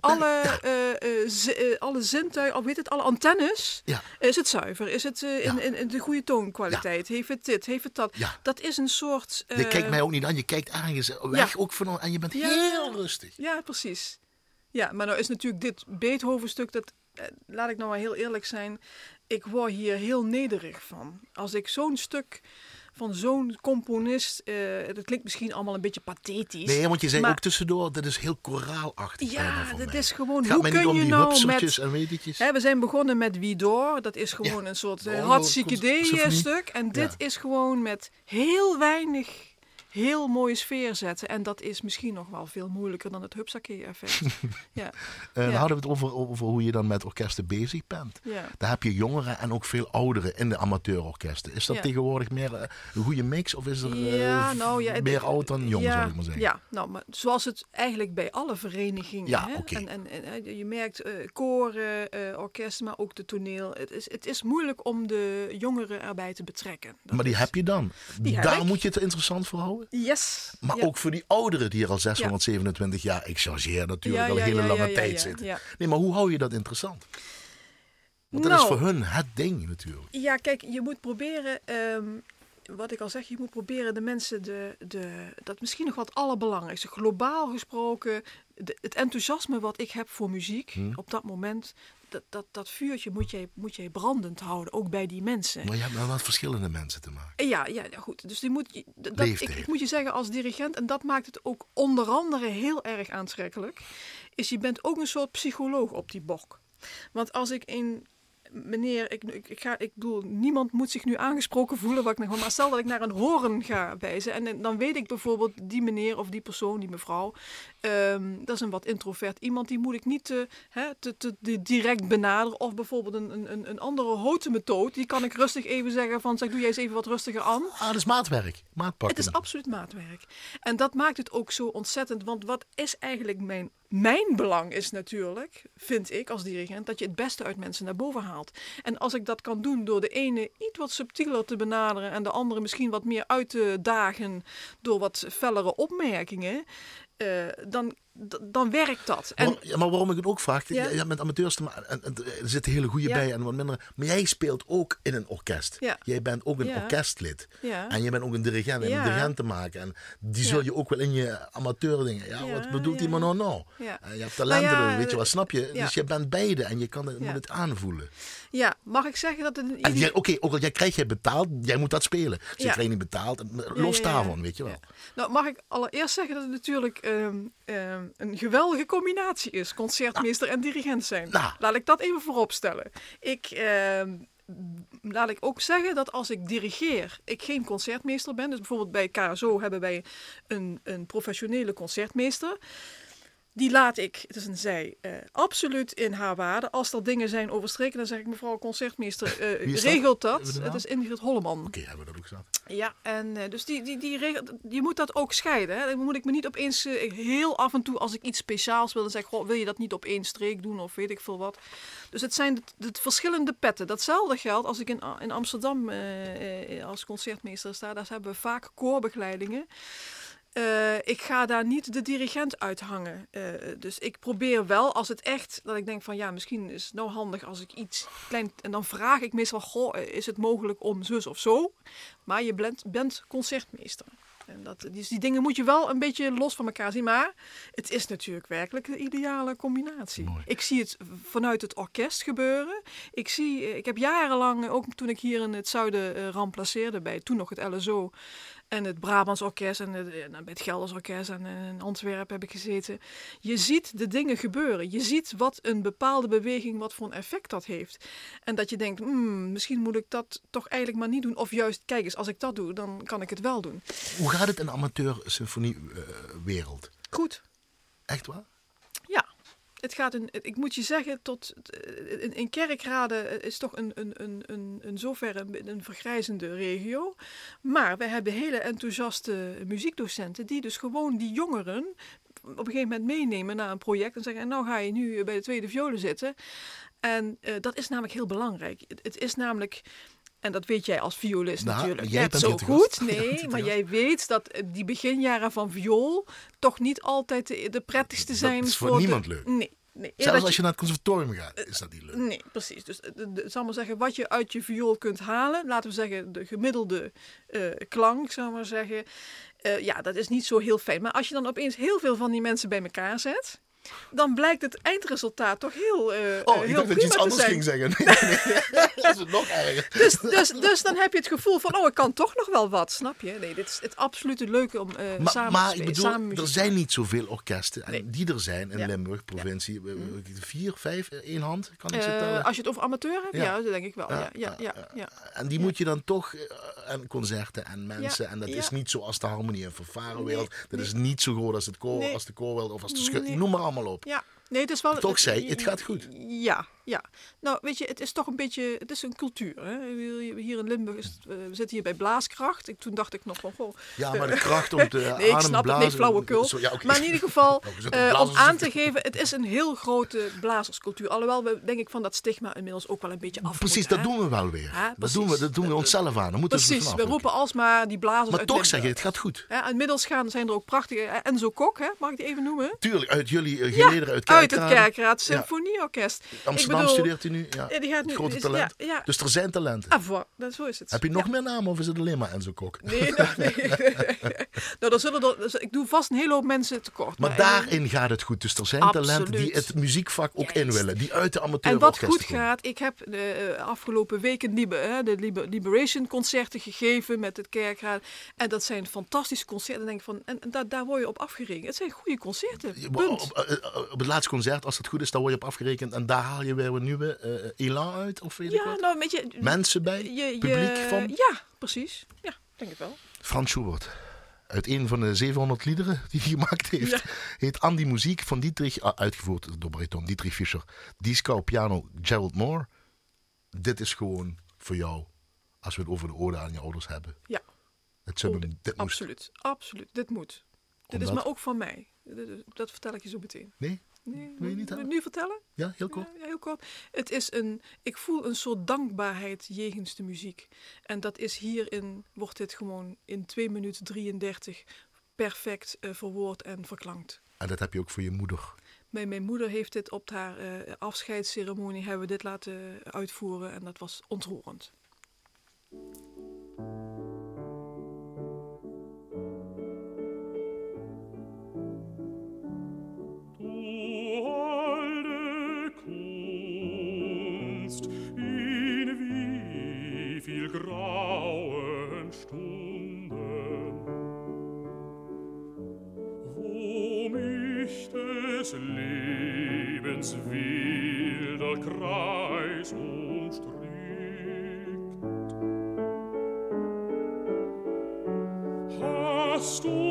alle, eh, alle zintuigen, of weet het, alle antennes. Ja. Is het zuiver? Is het in, in, in de goede toonkwaliteit? Heeft het dit? Heeft het dat? Ja. Dat is een soort... Je kijkt mij ook niet aan, je kijkt ergens weg ook van en je bent heel rustig. Ja, precies. Ja, maar nou is natuurlijk dit Beethoven-stuk, dat, eh, laat ik nou maar heel eerlijk zijn, ik word hier heel nederig van. Als ik zo'n stuk van zo'n componist, eh dat klinkt misschien allemaal een beetje pathetisch. Nee, want je zei maar- ook tussendoor, dat is heel koraalachtig. Ja, dat mij. is gewoon, hoe kun je nou met... en. Hè, we zijn begonnen met Widor, dat is gewoon een soort de uh, Orgel- hartstikke symfonie. stuk. En dit Ja. is gewoon met heel weinig, heel mooie sfeer zetten. En dat is misschien nog wel veel moeilijker dan het Hupsakee-effect. ja, En dan ja. hadden we het over, over hoe je dan met orkesten bezig bent. ja. Daar heb je jongeren en ook veel ouderen in de amateurorkesten. Is dat Ja. tegenwoordig meer eh, een goede mix of is er eh, Ja, nou meer oud dan jong, ja, zou ik maar zeggen? Ja, nou, maar zoals het eigenlijk bij alle verenigingen. Ja, hè? oké. En, en, je merkt eh, koren, eh, orkesten, maar ook de toneel. Het is, het is moeilijk om de jongeren erbij te betrekken. Dat Maar die is- heb je dan. Die Daar moet je het interessant voor houden. Yes. Maar ja. ook voor die ouderen die er al 627 jaar, ik chargeer natuurlijk al ja, hele lange tijd zitten. Nee, maar hoe hou je dat interessant? Want dat Nou. is voor hun het ding natuurlijk. Ja, kijk, je moet proberen, ehm, wat ik al zeg, je moet proberen de mensen, de, de, dat misschien nog wat allerbelangrijkste, globaal gesproken, de, het enthousiasme wat ik heb voor muziek Hm. op dat moment, dat, dat, dat vuurtje moet jij, moet brandend houden, ook bij die mensen. Maar je hebt wel wat verschillende mensen te maken. En Ja, ja, goed. Dus die moet, dat, ik, ik moet je zeggen als dirigent, en dat maakt het ook onder andere heel erg aantrekkelijk, is je bent ook een soort psycholoog op die bok. Want als ik een meneer, ik, ik, ik, ga, ik bedoel, niemand moet zich nu aangesproken voelen, wat ik nog, maar stel dat ik naar een horen ga wijzen en, en dan weet ik bijvoorbeeld die meneer of die persoon, die mevrouw, ehm, dat is een wat introvert iemand, die moet ik niet te, hè, te, te, te direct benaderen. Of bijvoorbeeld een, een- een, andere houten methode, die kan ik rustig even zeggen van, zeg, doe jij eens even wat rustiger aan. Ah, dat is maatwerk. Maatpakken. Het is absoluut maatwerk. En dat maakt het ook zo ontzettend. Want wat is eigenlijk mijn, mijn belang is natuurlijk, vind ik als dirigent, dat je het beste uit mensen naar boven haalt. En als ik dat kan doen door de ene iets wat subtieler te benaderen en de andere misschien wat meer uit te dagen door wat fellere opmerkingen, eh, dan, d- dan werkt dat. En, Maar, ja, maar waarom ik het ook vraag, Ja. je hebt met amateurs te maken, en, en er zitten hele goede Ja. bij en wat minder. Maar jij speelt ook in een orkest. Ja. Jij bent ook een orkestlid. ja. En je bent ook een dirigent en een dirigent te maken. En die zul je ook wel in je amateur dingen. Ja, wat bedoelt die man nou nou? Ja. Eh, Je hebt talenten, Nou ja, weet je wat, snap je? ja. Dus je bent beide en je kan het, moet het aanvoelen. ja, mag ik zeggen dat het een jij- Oké, ook al jij krijgt je betaald, jij moet dat spelen. Ze Ja. krijgen niet betaald, los daarvan, weet je wel. Nou, mag ik allereerst zeggen dat het natuurlijk ehm, ehm, een geweldige combinatie is. Concertmeester en dirigent zijn. Nou. Laat ik dat even voorop stellen. Ik, ehm, laat ik ook zeggen dat als ik dirigeer, ik geen concertmeester ben. Dus bijvoorbeeld bij KSO hebben wij een, een professionele concertmeester. Die laat ik, het is een zij, eh, absoluut in haar waarde. Als er dingen zijn overstreken, dan zeg ik mevrouw concertmeester, eh, dat? regelt dat. Het is Ingrid Holleman. Oké, hebben we dat ook gezegd. Ja, en eh, dus die, die, die je moet dat ook scheiden. Hè? Dan moet ik me niet opeens heel af en toe, als ik iets speciaals wil, dan zeg ik, goh, wil je dat niet op één streek doen of weet ik veel wat. Dus het zijn de, de verschillende petten. Datzelfde geldt als ik in, in Amsterdam als concertmeester sta. Daar hebben we vaak koorbegeleidingen. Eh, ik ga daar niet de dirigent uithangen. Eh, dus ik probeer wel, als het echt, dat ik denk van ja, misschien is het nou handig als ik iets klein. En dan vraag ik meestal, goh, eh, is het mogelijk om zus of zo? Maar je bent, bent concertmeester. En dat, dus die dingen moet je wel een beetje los van elkaar zien. Maar het is natuurlijk werkelijk de ideale combinatie. Mooi. Ik zie het vanuit het orkest gebeuren. Ik, zie, eh, ik heb jarenlang, ook toen ik hier in het zuiden uh, remplaceerde bij toen nog het LSO en het Brabants Orkest en het, en bij het Gelders Orkest en in Antwerpen heb ik gezeten. Je ziet de dingen gebeuren. Je ziet wat een bepaalde beweging, wat voor een effect dat heeft. En dat je denkt, hmm, misschien moet ik dat toch eigenlijk maar niet doen. Of juist, kijk eens, als ik dat doe, dan kan ik het wel doen. Hoe gaat het in de amateur-symfoniewereld? Goed. Echt waar? Het gaat een, ik moet je zeggen, tot in, in kerkraden is toch een, een, een, een, een zoverre een, een vergrijzende regio. Maar we hebben hele enthousiaste muziekdocenten die dus gewoon die jongeren op een gegeven moment meenemen naar een project en zeggen: en Nou ga je nu bij de tweede violen zitten. En uh, dat is namelijk heel belangrijk. Het is namelijk. En dat weet jij als violist Nou, natuurlijk jij net zo goed. Nee, maar jij weet dat eh, die beginjaren van viool toch niet altijd de, prettigste Dat zijn. is voor niemand leuk. Nee. nee. Zelfs dat als je naar het conservatorium gaat, is dat niet leuk. Nee, precies. Dus eh, zal maar zeggen, wat je uit je viool kunt halen, laten we zeggen de gemiddelde eh, klank, zou maar zeggen, ja, dat is niet zo heel fijn. Maar als je dan opeens heel veel van die mensen bij elkaar zet, dan blijkt het eindresultaat toch heel, eh Oh, eh, ik heel dacht dat je iets anders zijn. ging zeggen. Dat is het nog erger. Dus, dus, dus dan heb je het gevoel van, oh, ik kan toch nog wel wat, snap je? Nee, dit is het absolute leuke om eh, Maar, samen maar te ik spelen, samen bedoel, muziek er zijn niet zoveel orkesten. Nee. die er zijn in Ja. Limburg, provincie. eh, Vier, vijf, één hand, kan ik ze tellen? als je het over amateur hebt, Ja. ja, dat denk ik wel. Ja, ja, ja, ja. En die moet je dan toch, en concerten en mensen. En dat is niet zoals de harmonie en fanfarewereld. Nee, dat is niet zo groot als, het koor, als de koorwereld of als de schut. Noem maar allemaal. Ja, nee, het is wel. Toch zei, het gaat goed. Ja, ja. Nou, weet je, het is toch een beetje, het is een cultuur. Hè? Hier in Limburg is, we zitten hier bij Blaaskracht. Ik, toen dacht ik nog van, goh. Ja, maar de kracht om te Nee, ik snap het, nee, flauwekul. Ja. Maar in ieder geval, Nou, we eh, om aan te geven, het is een heel grote blazerscultuur. Alhoewel we, denk ik, van dat stigma inmiddels ook wel een beetje af Precies, moeten, dat hè? doen we wel weer. Ja, dat, doen we, dat doen we onszelf aan. We Precies, we ook. roepen alsmaar die blazers Maar uit toch zeg je, het gaat goed. Inmiddels gaan, zijn er ook prachtige... eh, Enzo Kok, hè, mag ik die even noemen? Tuurlijk, uit jullie uh, gelederen uit Uit het. Kerkraad Symfonieorkest. Amsterdam bedoel, studeert hij nu. Ja. Ja, die gaat nu... Grote is- talent. Ja, ja. Dus er zijn talenten. Ah, voilà, dat, zo is het. Heb je nog Ja. meer namen of is het alleen maar Enzo Kok? Nee, nee, nee. nou, dan zullen er, dus ik doe vast een hele hoop mensen tekort. Maar daarin gaat het goed. Dus er zijn talenten die Absoluut. het muziekvak ook Juist. in willen. Die uit de En amateur wat goed gaat, ik heb de eh, afgelopen weken liber, hè, de liber- Liberation concerten gegeven met het kerkraad. En dat zijn fantastische concerten. En, denk ik van, en, en daar, daar word je op afgerekend. Het zijn goede concerten. Punt. Op, eh, op het laatste concert, als het goed is, daar word je op afgerekend. En daar haal je weer een nieuwe eh, elan uit. Of weet ik Ja, wat. nou, weet je... Mensen bij, je, je- publiek van. Ja, precies. Ja, denk ik wel. Frans Schubert. Uit een van de 700 liederen die hij gemaakt heeft. Ja. Heet An die muziek van Dietrich, ah, uitgevoerd door bariton Dietrich Fischer. Disco, piano, Gerald Moore. Dit is gewoon voor jou, als we het over de ode aan je ouders hebben. Ja. Het zullen Oh, dit. Absoluut, absoluut. Dit moet. Dit is maar ook van mij. Dat- Dat vertel ik je zo meteen. Nee? Nee, Wil je niet nu vertellen? Ja, heel kort. Ja, heel kort. Het is een, ik voel een soort dankbaarheid jegens de muziek. En dat is hierin, wordt dit gewoon in 2 minuten 33 perfect eh, verwoord en verklankt. En dat heb je ook voor je moeder. Mijn, mijn moeder heeft dit op haar eh, afscheidsceremonie, hebben we dit laten uitvoeren en dat was ontroerend. Hast du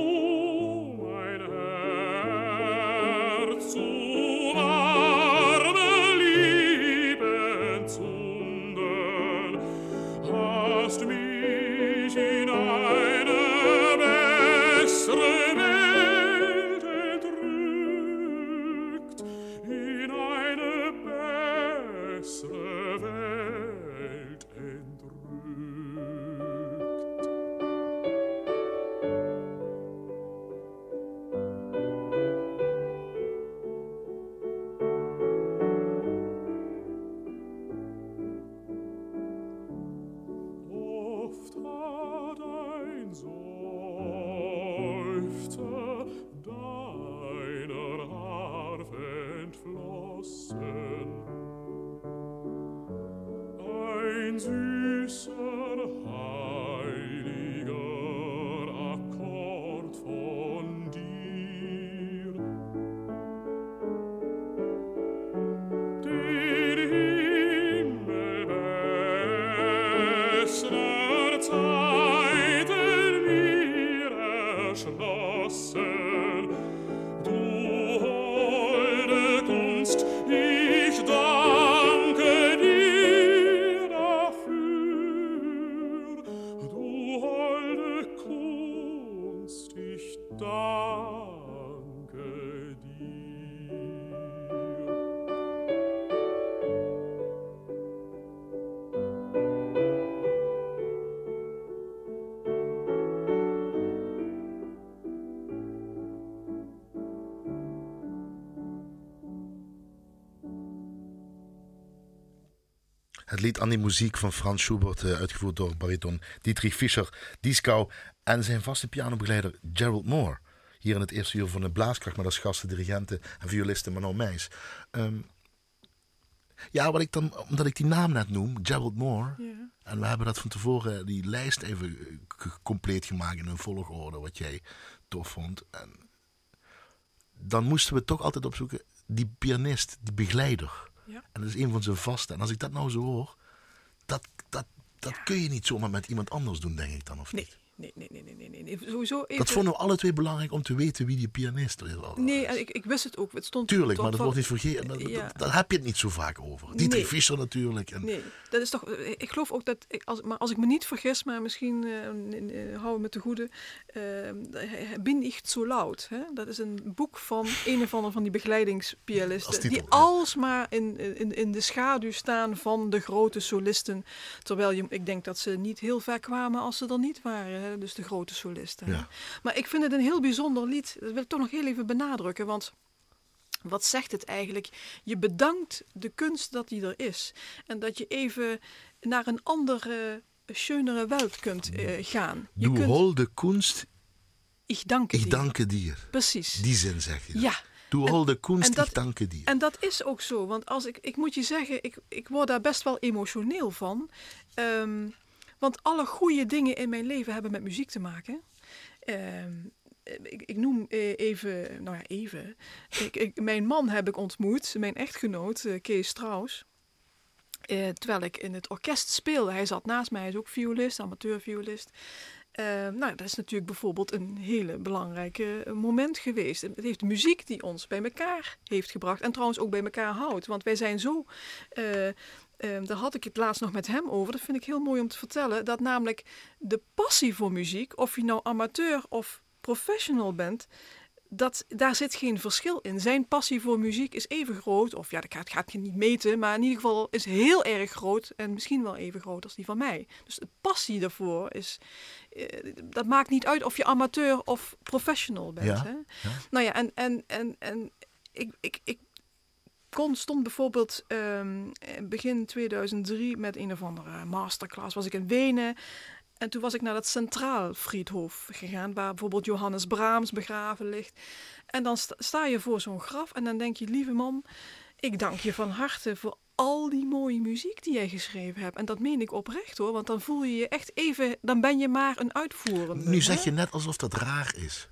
lied aan die muziek van Frans Schubert, eh, uitgevoerd door bariton Dietrich Fischer, Dieskau en zijn vaste pianobegeleider Gerald Moore. Hier in het eerste uur van de Blaaskracht met als gasten, dirigenten en violisten Manon Meijs. Ehm, ja, wat ik dan, omdat ik die naam net noem, Gerald Moore. Ja. En we hebben dat van tevoren, die lijst even eh, compleet gemaakt in een volgorde, wat jij tof vond. En dan moesten we toch altijd opzoeken, die pianist, die begeleider. Ja. En dat is een van zijn vaste. En als ik dat nou zo hoor, dat, dat, dat kun je niet zomaar met iemand anders doen, denk ik dan, of Nee, niet? Nee, nee, nee, nee, nee, nee. Sowieso even... Dat vonden we alle twee belangrijk om te weten wie die pianist is. Nee, en ik, ik wist het ook. Het stond Tuurlijk, maar dat van- wordt niet vergeten. Dat, Ja. dat- daar heb je het niet zo vaak over. Dietrich Nee. Fischer natuurlijk. En, Nee, dat is toch. Ik geloof ook dat. Ik, als, maar als ik me niet vergis, maar misschien eh, eh, hou ik me te goede. eh, Bin nicht zo loud. Hè? Dat is een boek van een of ander van die begeleidingspianisten. titel, Die ja. alsmaar in, in, in de schaduw staan van de grote solisten. Terwijl je, ik denk dat ze niet heel ver kwamen als ze er niet waren. Hè? Dus de grote solisten. Ja. Maar ik vind het een heel bijzonder lied. Dat wil ik toch nog heel even benadrukken. Want wat zegt het eigenlijk? Je bedankt de kunst dat die er is. En dat je even naar een andere, schönere Welt kunt eh, gaan. Je Du kunt, holde Kunst, ik dank ik dir. danke dir. Precies. Die zin zeg je. Ja. Du En- holde Kunst, en dat- ik danke dir. En dat is ook zo, want als ik, ik moet je zeggen, ik, ik word daar best wel emotioneel van. Ehm, want alle goede dingen in mijn leven hebben met muziek te maken. Ehm, ik, ik noem eh, even, nou ja, even. Ik, mijn man heb ik ontmoet, mijn echtgenoot, eh, Kees Strauss. Eh, terwijl ik in het orkest speelde. Hij zat naast mij, hij is ook violist, amateurviolist. Eh, nou, dat is natuurlijk bijvoorbeeld een hele belangrijke moment geweest. Het heeft muziek die ons bij elkaar heeft gebracht. En trouwens ook bij elkaar houdt. Want wij zijn zo. Eh, daar had ik het laatst nog met hem over. Dat vind ik heel mooi om te vertellen. Dat namelijk de passie voor muziek, of je nou amateur of professional bent. Dat, daar zit geen verschil in. Zijn passie voor muziek is even groot. Of ja, dat gaat, gaat je niet meten. Maar in ieder geval is heel erg groot. En misschien wel even groot als die van mij. Dus de passie daarvoor is. eh, dat maakt niet uit of je amateur of professional bent. Ja, Hè? ja. Nou ja, en, en, en, en ik, ik, ik kon, stond bijvoorbeeld ehm, begin 2003 met een of andere masterclass. Was ik in Wenen. En toen was ik naar dat Centraal Friedhof gegaan, waar bijvoorbeeld Johannes Brahms begraven ligt. En dan sta, je voor zo'n graf en dan denk je, lieve man, ik dank je van harte voor al die mooie muziek die jij geschreven hebt. En dat meen ik oprecht hoor, want dan voel je je echt even, dan ben je maar een uitvoerende. Nu zeg je net alsof dat raar is.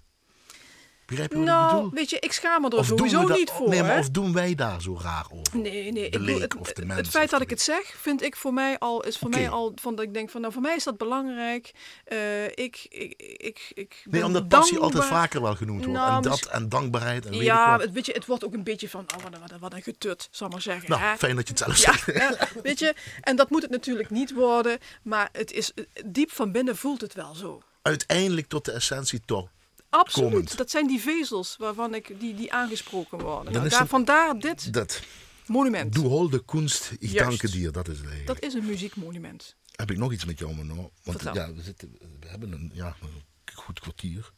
Begrijp je wat ik Nou, bedoel? weet je, ik schaam me er Of sowieso dat- niet voor. nee, maar hè? of doen wij daar zo raar over? Nee, nee. Ik De bedoel, leek het, of de het mens feit dat ik het zeg, vind ik voor mij al, is voor mij al van dat ik denk van, nou, voor mij is dat belangrijk. Eh, ik, ik, ik, ik Nee, omdat passie altijd vaker wel genoemd wordt. Nou, en dat misschien- en dankbaarheid en weet Ja, het, weet je, het wordt ook een beetje van, oh, wat, een- wat, een- wat een getut, zal maar zeggen. Nou, hè? fijn dat je het zelf Ja, zegt. hè, weet je, en dat moet het natuurlijk niet worden, maar het is diep van binnen voelt het wel zo. Uiteindelijk tot de essentie toch. Absoluut. Komend. Dat zijn die vezels waarvan ik, die, die aangesproken worden. Nou, daar, vandaar dit Dat. monument. Du holde Kunst, ik danke dir. Dat is het eigenlijk. Dat is een muziekmonument. Heb ik nog iets met jou? Want Vertel. ja, we, zitten, we hebben een, ja, een goed kwartier.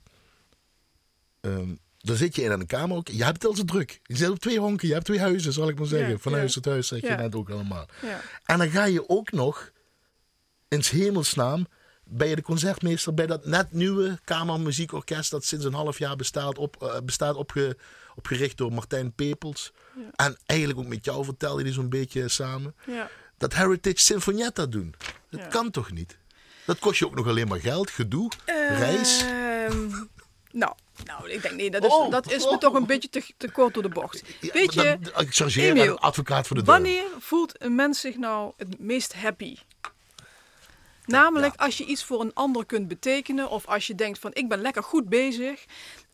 Ehm, dan zit je in een kamer ook. Je hebt het al zo druk. Je zit op twee honken. Je hebt twee huizen, zal ik maar zeggen. Ja, Van ja. huis tot huis, zeg je Ja. net ook allemaal. Ja. En dan ga je ook nog, in hemelsnaam, ben je de concertmeester bij dat net nieuwe kamermuziekorkest dat sinds een half jaar bestaat, op, eh, bestaat opge, opgericht door Martijn Pepels. Ja. En eigenlijk ook met jou vertelde hij zo'n beetje samen. Ja. Dat Heritage Sinfonietta doen. Dat Ja. kan toch niet? Dat kost je ook nog alleen maar geld, gedoe, reis. Ehm, nou, nou, ik denk nee, dat is, Oh. dat is me toch een beetje te, te kort door de bocht. Weet je, ik chargeer een advocaat voor de duivel. wanneer voelt een mens zich nou het meest happy? Namelijk als je iets voor een ander kunt betekenen of als je denkt van ik ben lekker goed bezig.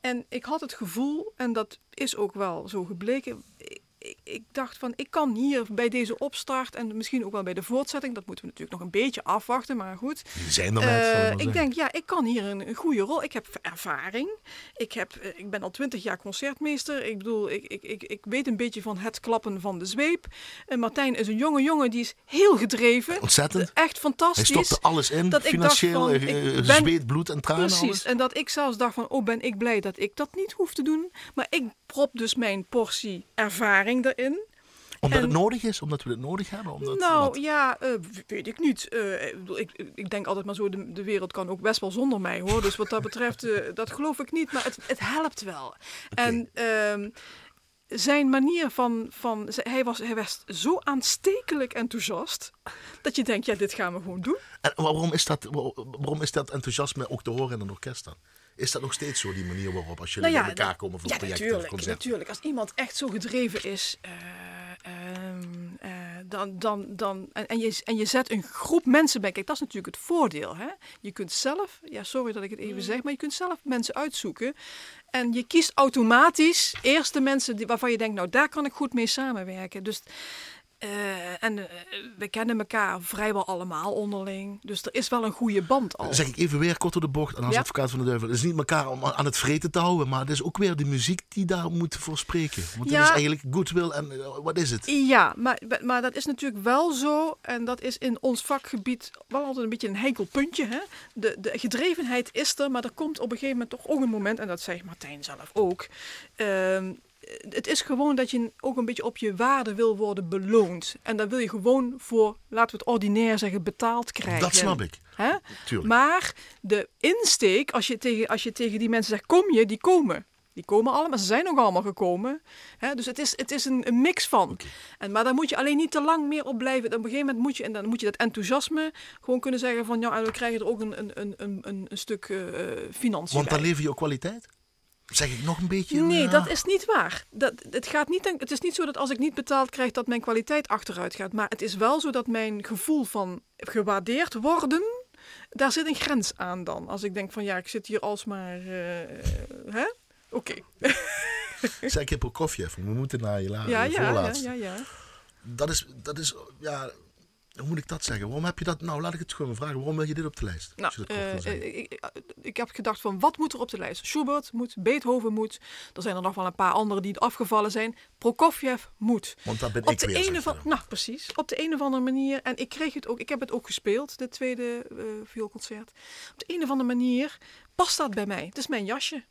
En ik had het gevoel, en dat is ook wel zo gebleken, ik, ik, ik dacht van ik kan hier bij deze opstart en misschien ook wel bij de voortzetting, dat moeten we natuurlijk nog een beetje afwachten, maar goed. Die zijn er. Eh, zal ik ik denk, ja, ik kan hier een, een goede rol. Ik heb ervaring. Ik, heb, eh, ik ben al twintig jaar concertmeester. Ik bedoel, ik, ik, ik, ik weet een beetje van het klappen van de zweep. En Martijn is een jonge jongen, die is heel gedreven. Ontzettend. Echt Hij fantastisch. stopte alles in, dat ik financieel, dacht van, eh, ik eh, ben- zweet, bloed en tranen. Precies. Alles. En dat ik zelfs dacht van, oh ben ik blij dat ik dat niet hoef te doen. Maar ik prop dus mijn portie ervaring erin. Omdat en- het nodig is, omdat we het nodig hebben. Omdat, nou wat? ja, eh, weet ik niet. Eh, ik, ik denk altijd maar zo, de, de wereld kan ook best wel zonder mij hoor. Dus wat dat betreft, eh, dat geloof ik niet. Maar het, het helpt wel. En ehm, zijn manier van, van hij, was, hij was zo aanstekelijk enthousiast. Dat je denkt, ja, dit gaan we gewoon doen. En waarom is, dat, waarom is dat enthousiasme ook te horen in een orkest dan? Is dat nog steeds zo, die manier waarop als jullie Nou ja, bij elkaar komen voor ja, projecten of natuurlijk, concerten? natuurlijk. Als iemand echt zo gedreven is, eh, ehm, eh, dan, dan, dan, en, en, je, en je zet een groep mensen bij. Kijk, dat is natuurlijk het voordeel. Hè? Je kunt zelf, ja, sorry dat ik het even zeg, maar je kunt zelf mensen uitzoeken. En je kiest automatisch eerst de mensen die, waarvan je denkt, nou daar kan ik goed mee samenwerken. Dus eh, en eh, we kennen elkaar vrijwel allemaal onderling. Dus er is wel een goede band al. Dan zeg ik even weer kort door de bocht en als Ja. advocaat van de duivel. Het is niet elkaar om aan het vreten te houden, maar het is ook weer de muziek die daar moet voor spreken. Want Ja. het is eigenlijk goodwill en eh, wat is het? Ja, maar, maar dat is natuurlijk wel zo. En dat is in ons vakgebied wel altijd een beetje een heikel puntje. Hè? De, de gedrevenheid is er, maar er komt op een gegeven moment toch ook een moment, en dat zei Martijn zelf ook. Het is gewoon dat je ook een beetje op je waarde wil worden beloond. En dan wil je gewoon voor, laten we het ordinair zeggen, betaald krijgen. Dat snap ik. Hè? Tuurlijk. Maar de insteek, als je, tegen, als je tegen die mensen zegt, kom je, die komen. Die komen allemaal, ze zijn ook allemaal gekomen. Hè? Dus het is, het is een, een mix van. En, maar daar moet je alleen niet te lang meer op blijven. Op een gegeven moment moet je, en dan moet je dat enthousiasme gewoon kunnen zeggen van, ja, en we krijgen er ook een, een, een, een, een, stuk eh, financiën Want dan lever je ook kwaliteit? Zeg ik nog een beetje? Nee, ja. dat is niet waar. Dat, het, gaat niet, het is niet zo dat als ik niet betaald krijg dat mijn kwaliteit achteruit gaat. Maar het is wel zo dat mijn gevoel van gewaardeerd worden, daar zit een grens aan dan. Als ik denk van ja, ik zit hier alsmaar... eh, eh, hè? Oké. Zeg ik heb Prokofjev, we moeten naar je la- Ja, ja, ja, ja, ja. Dat is, dat is, ja, hoe moet ik dat zeggen? Waarom heb je dat, nou laat ik het gewoon vragen, waarom wil je dit op de lijst? Nou, dat kort eh, ik, ik- ik heb gedacht van wat moet er op de lijst? Schubert moet, Beethoven moet. Er zijn er nog wel een paar anderen die afgevallen zijn. Prokofjev moet. Want dat ben Op ik de weer, ene van, nou precies, op de een of andere manier. En ik kreeg het ook, ik heb het ook gespeeld, dit tweede eh vioolconcert. Op de een of andere manier past dat bij mij. Het is mijn jasje.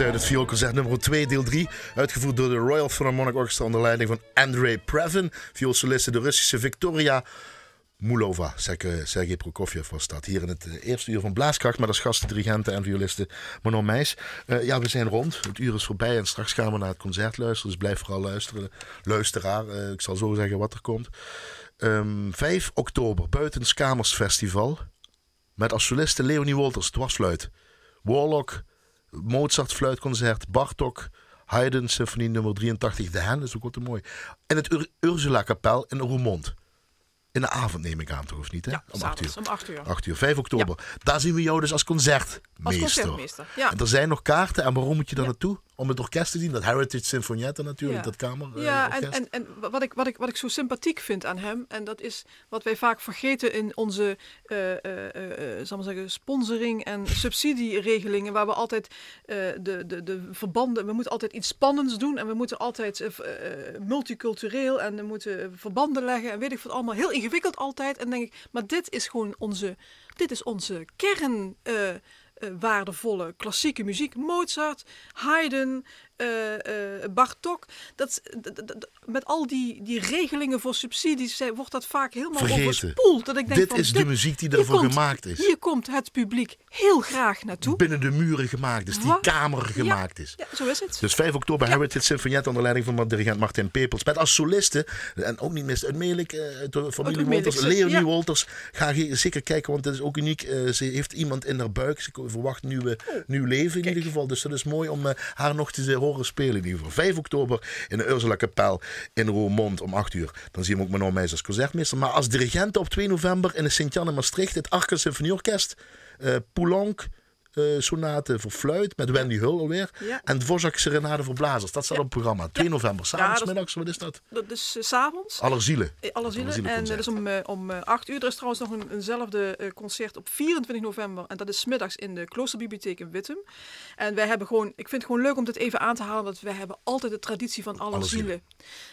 Uit het vioolconcert nummer 2, deel 3. Uitgevoerd door de Royal Philharmonic Orchestra onder leiding van Andrei Previn. Vioolsoliste de Russische Victoria Mulova. Sergei Prokofjev was dat. Hier in het eh, eerste uur van Blaaskracht met als gasten, dirigenten en violisten Manon Meijs. Uh, ja, we zijn rond. Het uur is voorbij en straks gaan we naar het concert luisteren. Dus blijf vooral luisteren. Luisteraar, uh, ik zal zo zeggen wat er komt. Um, 5 oktober, Buitenskamers Festival. Met als soliste Leonie Wolters, dwarsfluit. Warlock, Mozart fluitconcert, Bartok, Haydn symfonie nummer 83, De Hen, is ook wat te mooi. En het Ur Ursula kapel in Roermond. In de avond neem ik aan, toch of niet? Hè? Ja, om 8 uur. om 8 uur. 8 uur, 5 oktober. Ja. Daar zien we jou dus als concertmeester. Als concertmeester, ja. En er zijn nog kaarten. En waarom moet je daar naartoe? Om het orkest te zien. Dat Heritage Sinfonietta natuurlijk, ja. dat kamer. Ja, uh, en, en, en wat, ik, wat, ik, wat ik zo sympathiek vind aan hem, en dat is wat wij vaak vergeten in onze uh, uh, zal maar zeggen, sponsoring en subsidieregelingen, waar we altijd de, de, de verbanden, we moeten altijd iets spannends doen en we moeten altijd multicultureel en we moeten verbanden leggen en weet ik wat allemaal. Heel ingewikkeld altijd. En denk ik, maar dit is gewoon onze, dit is onze kern. Uh, waardevolle klassieke muziek. Mozart, Haydn, Bartok. Dat, met al die, die regelingen voor subsidies wordt dat vaak helemaal Vergeten. overspoeld. Dat ik denk dit van, is de muziek die daarvoor komt, gemaakt is. Hier komt het publiek heel graag naartoe. Binnen de muren gemaakt is, die Wat? kamer gemaakt ja, is. Ja, zo is het. Dus 5 oktober ja. Heritage Sinfonietta onder leiding van dirigent Martin Pepels. Met als soliste, en ook niet mis, Melik, uh, de familie Wolters, Leonie ja. Wolters. Ga je zeker kijken, want het is ook uniek. Uh, ze heeft iemand in haar buik. Ze verwacht nieuwe, Oh, nieuw leven in ieder geval. Dus dat is mooi om uh, haar nog te horen spelen in ieder geval. 5 oktober in de Ursula Kapel in Roermond om 8 uur. Dan zien we ook Manon Meijs als concertmeester. Maar als dirigent op 2 november in de Sint-Jan in Maastricht. Het Arca Symfonieorkest. Uh, Poulenc. Sonate voor fluit met Wendy Hull alweer. En Dvorak Serenade voor blazers. Dat staat op het programma. 2 november, s'avonds, middags, wat is dat? Dat is uh, s'avonds. Allerzielen. Eh, Alle zielen. En Allerzielen dat is om, eh, om eh, 8 uur. Er is trouwens nog een, eenzelfde eh, concert op 24 november. En dat is middags in de Kloosterbibliotheek in Wittem. En wij hebben gewoon, ik vind het gewoon leuk om dit even aan te halen. Want wij hebben altijd de traditie van alle, Alle zielen. zielen.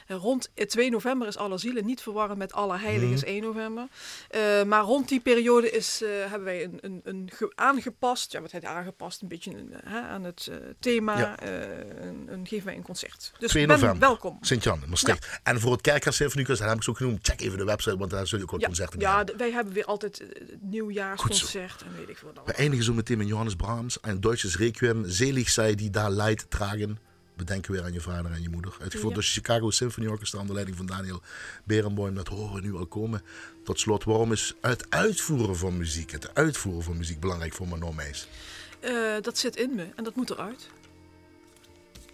En rond eh, 2 november is alle zielen. Niet verwarren met alle heiligen Mhm. is 1 november. Eh, maar rond die periode is, eh, hebben wij een, een, een ge- aangepast. Ja, wat aangepast? Een beetje hè, aan het eh, thema. Ja. eh, een, een, geven wij een concert. Dus 2 ben november. welkom. Sint-Jan in Maastricht. En voor het Kerkgraaf Symfonieorkest, dat heb ik zo genoemd. Check even de website, want daar zul je ook wel Ja, concerten ja hebben. wij hebben weer altijd eh, het nieuwjaarsconcert en weet ik veel. We eindigen zo meteen met Johannes Brahms. Een Deutsches Requiem. Selig zij die daar Leid tragen. Bedenken weer aan je vader en je moeder. Uitgevoerd Ja. door Chicago Symphony Orchestra onder leiding van Daniel Berenboim. Dat horen we nu al komen. Tot slot, waarom is het uitvoeren van muziek, het uitvoeren van muziek belangrijk voor Manon Meijs? Eh, dat zit in me en dat moet eruit.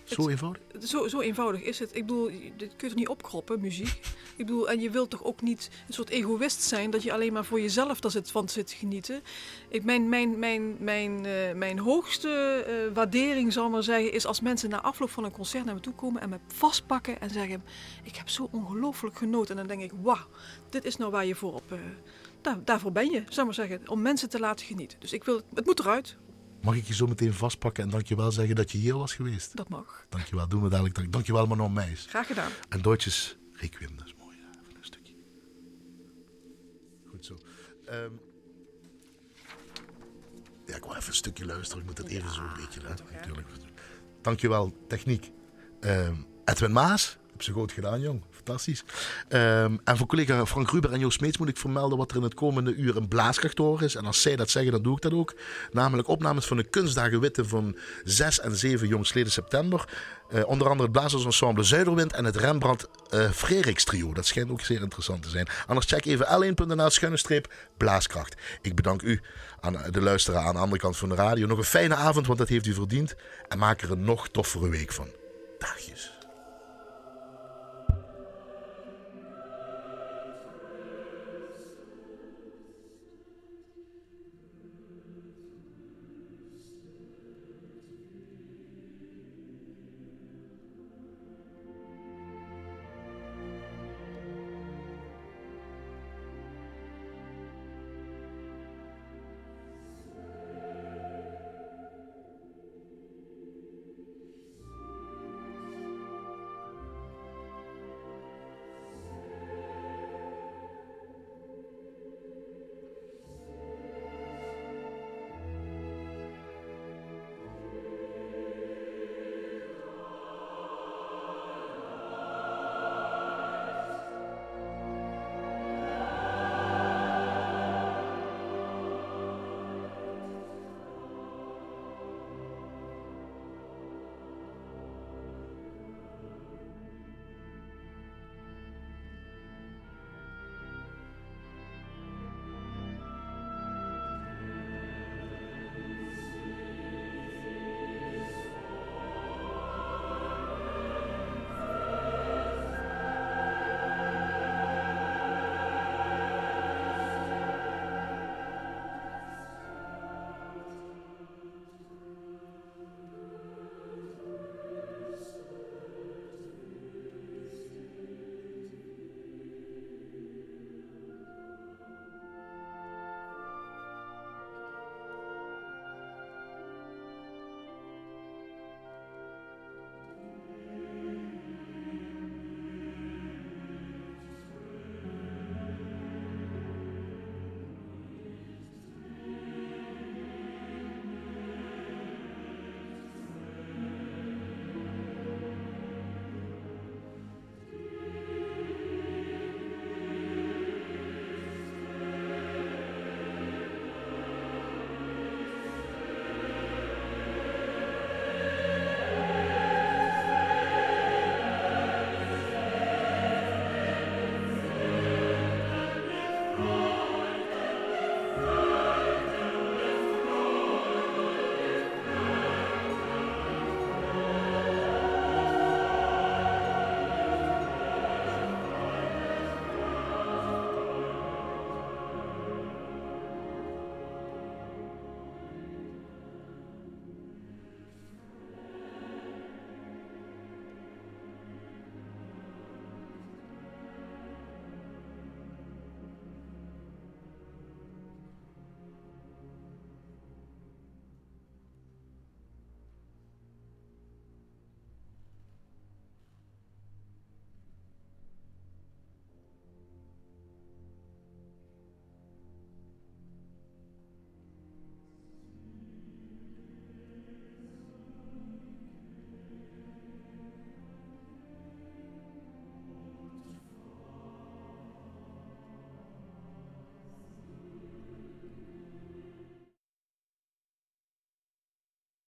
Zo eenvoudig? Zo, zo eenvoudig is het. Ik bedoel, je- dit kun je toch niet opkroppen, muziek? Ik bedoel, en je wilt toch ook niet een soort egoïst zijn dat je alleen maar voor jezelf daar zit, van zit te genieten. Ik, mijn, mijn, mijn, mijn, eh, mijn hoogste eh, waardering, zal ik maar zeggen, is als mensen na afloop van een concert naar me toe komen en me vastpakken en zeggen: Ik heb zo ongelooflijk genoten. En dan denk ik: Wauw, dit is nou waar je voor op. eh, daar, daarvoor ben je, zal ik maar zeggen, om mensen te laten genieten. Dus ik wil, het moet eruit. Mag ik je zo meteen vastpakken en dankjewel zeggen dat je hier was geweest? Dat mag. Dankjewel, doen we dadelijk. Dank- Dankjewel Manon Meijs. Graag gedaan. En Deutsches Requiem, dat is mooi. Even een stukje. Goed zo. Ehm, ja, ik wil even een stukje luisteren. Ik moet dat even zo een beetje. Hè? toch, hè? Natuurlijk. Dankjewel, techniek. Ehm, Edwin Maas. Heb ze goed gedaan, jong. Fantastisch. Ehm, en voor collega Frank Ruber en Joost Smeets moet ik vermelden wat er in het komende uur een blaaskracht te horen is. En als zij dat zeggen, dan doe ik dat ook. Namelijk opnames van de kunstdagen Witte van 6 en 7 jongsleden september. Eh, onder andere het blazersensemble Zuiderwind en het Rembrandt eh Freriks trio. Dat schijnt ook zeer interessant te zijn. Anders check even l1.nl schuine streep blaaskracht. Ik bedank u aan de luisteraar aan de andere kant van de radio. Nog een fijne avond, want dat heeft u verdiend. En maak er een nog toffere week van. Dagjes.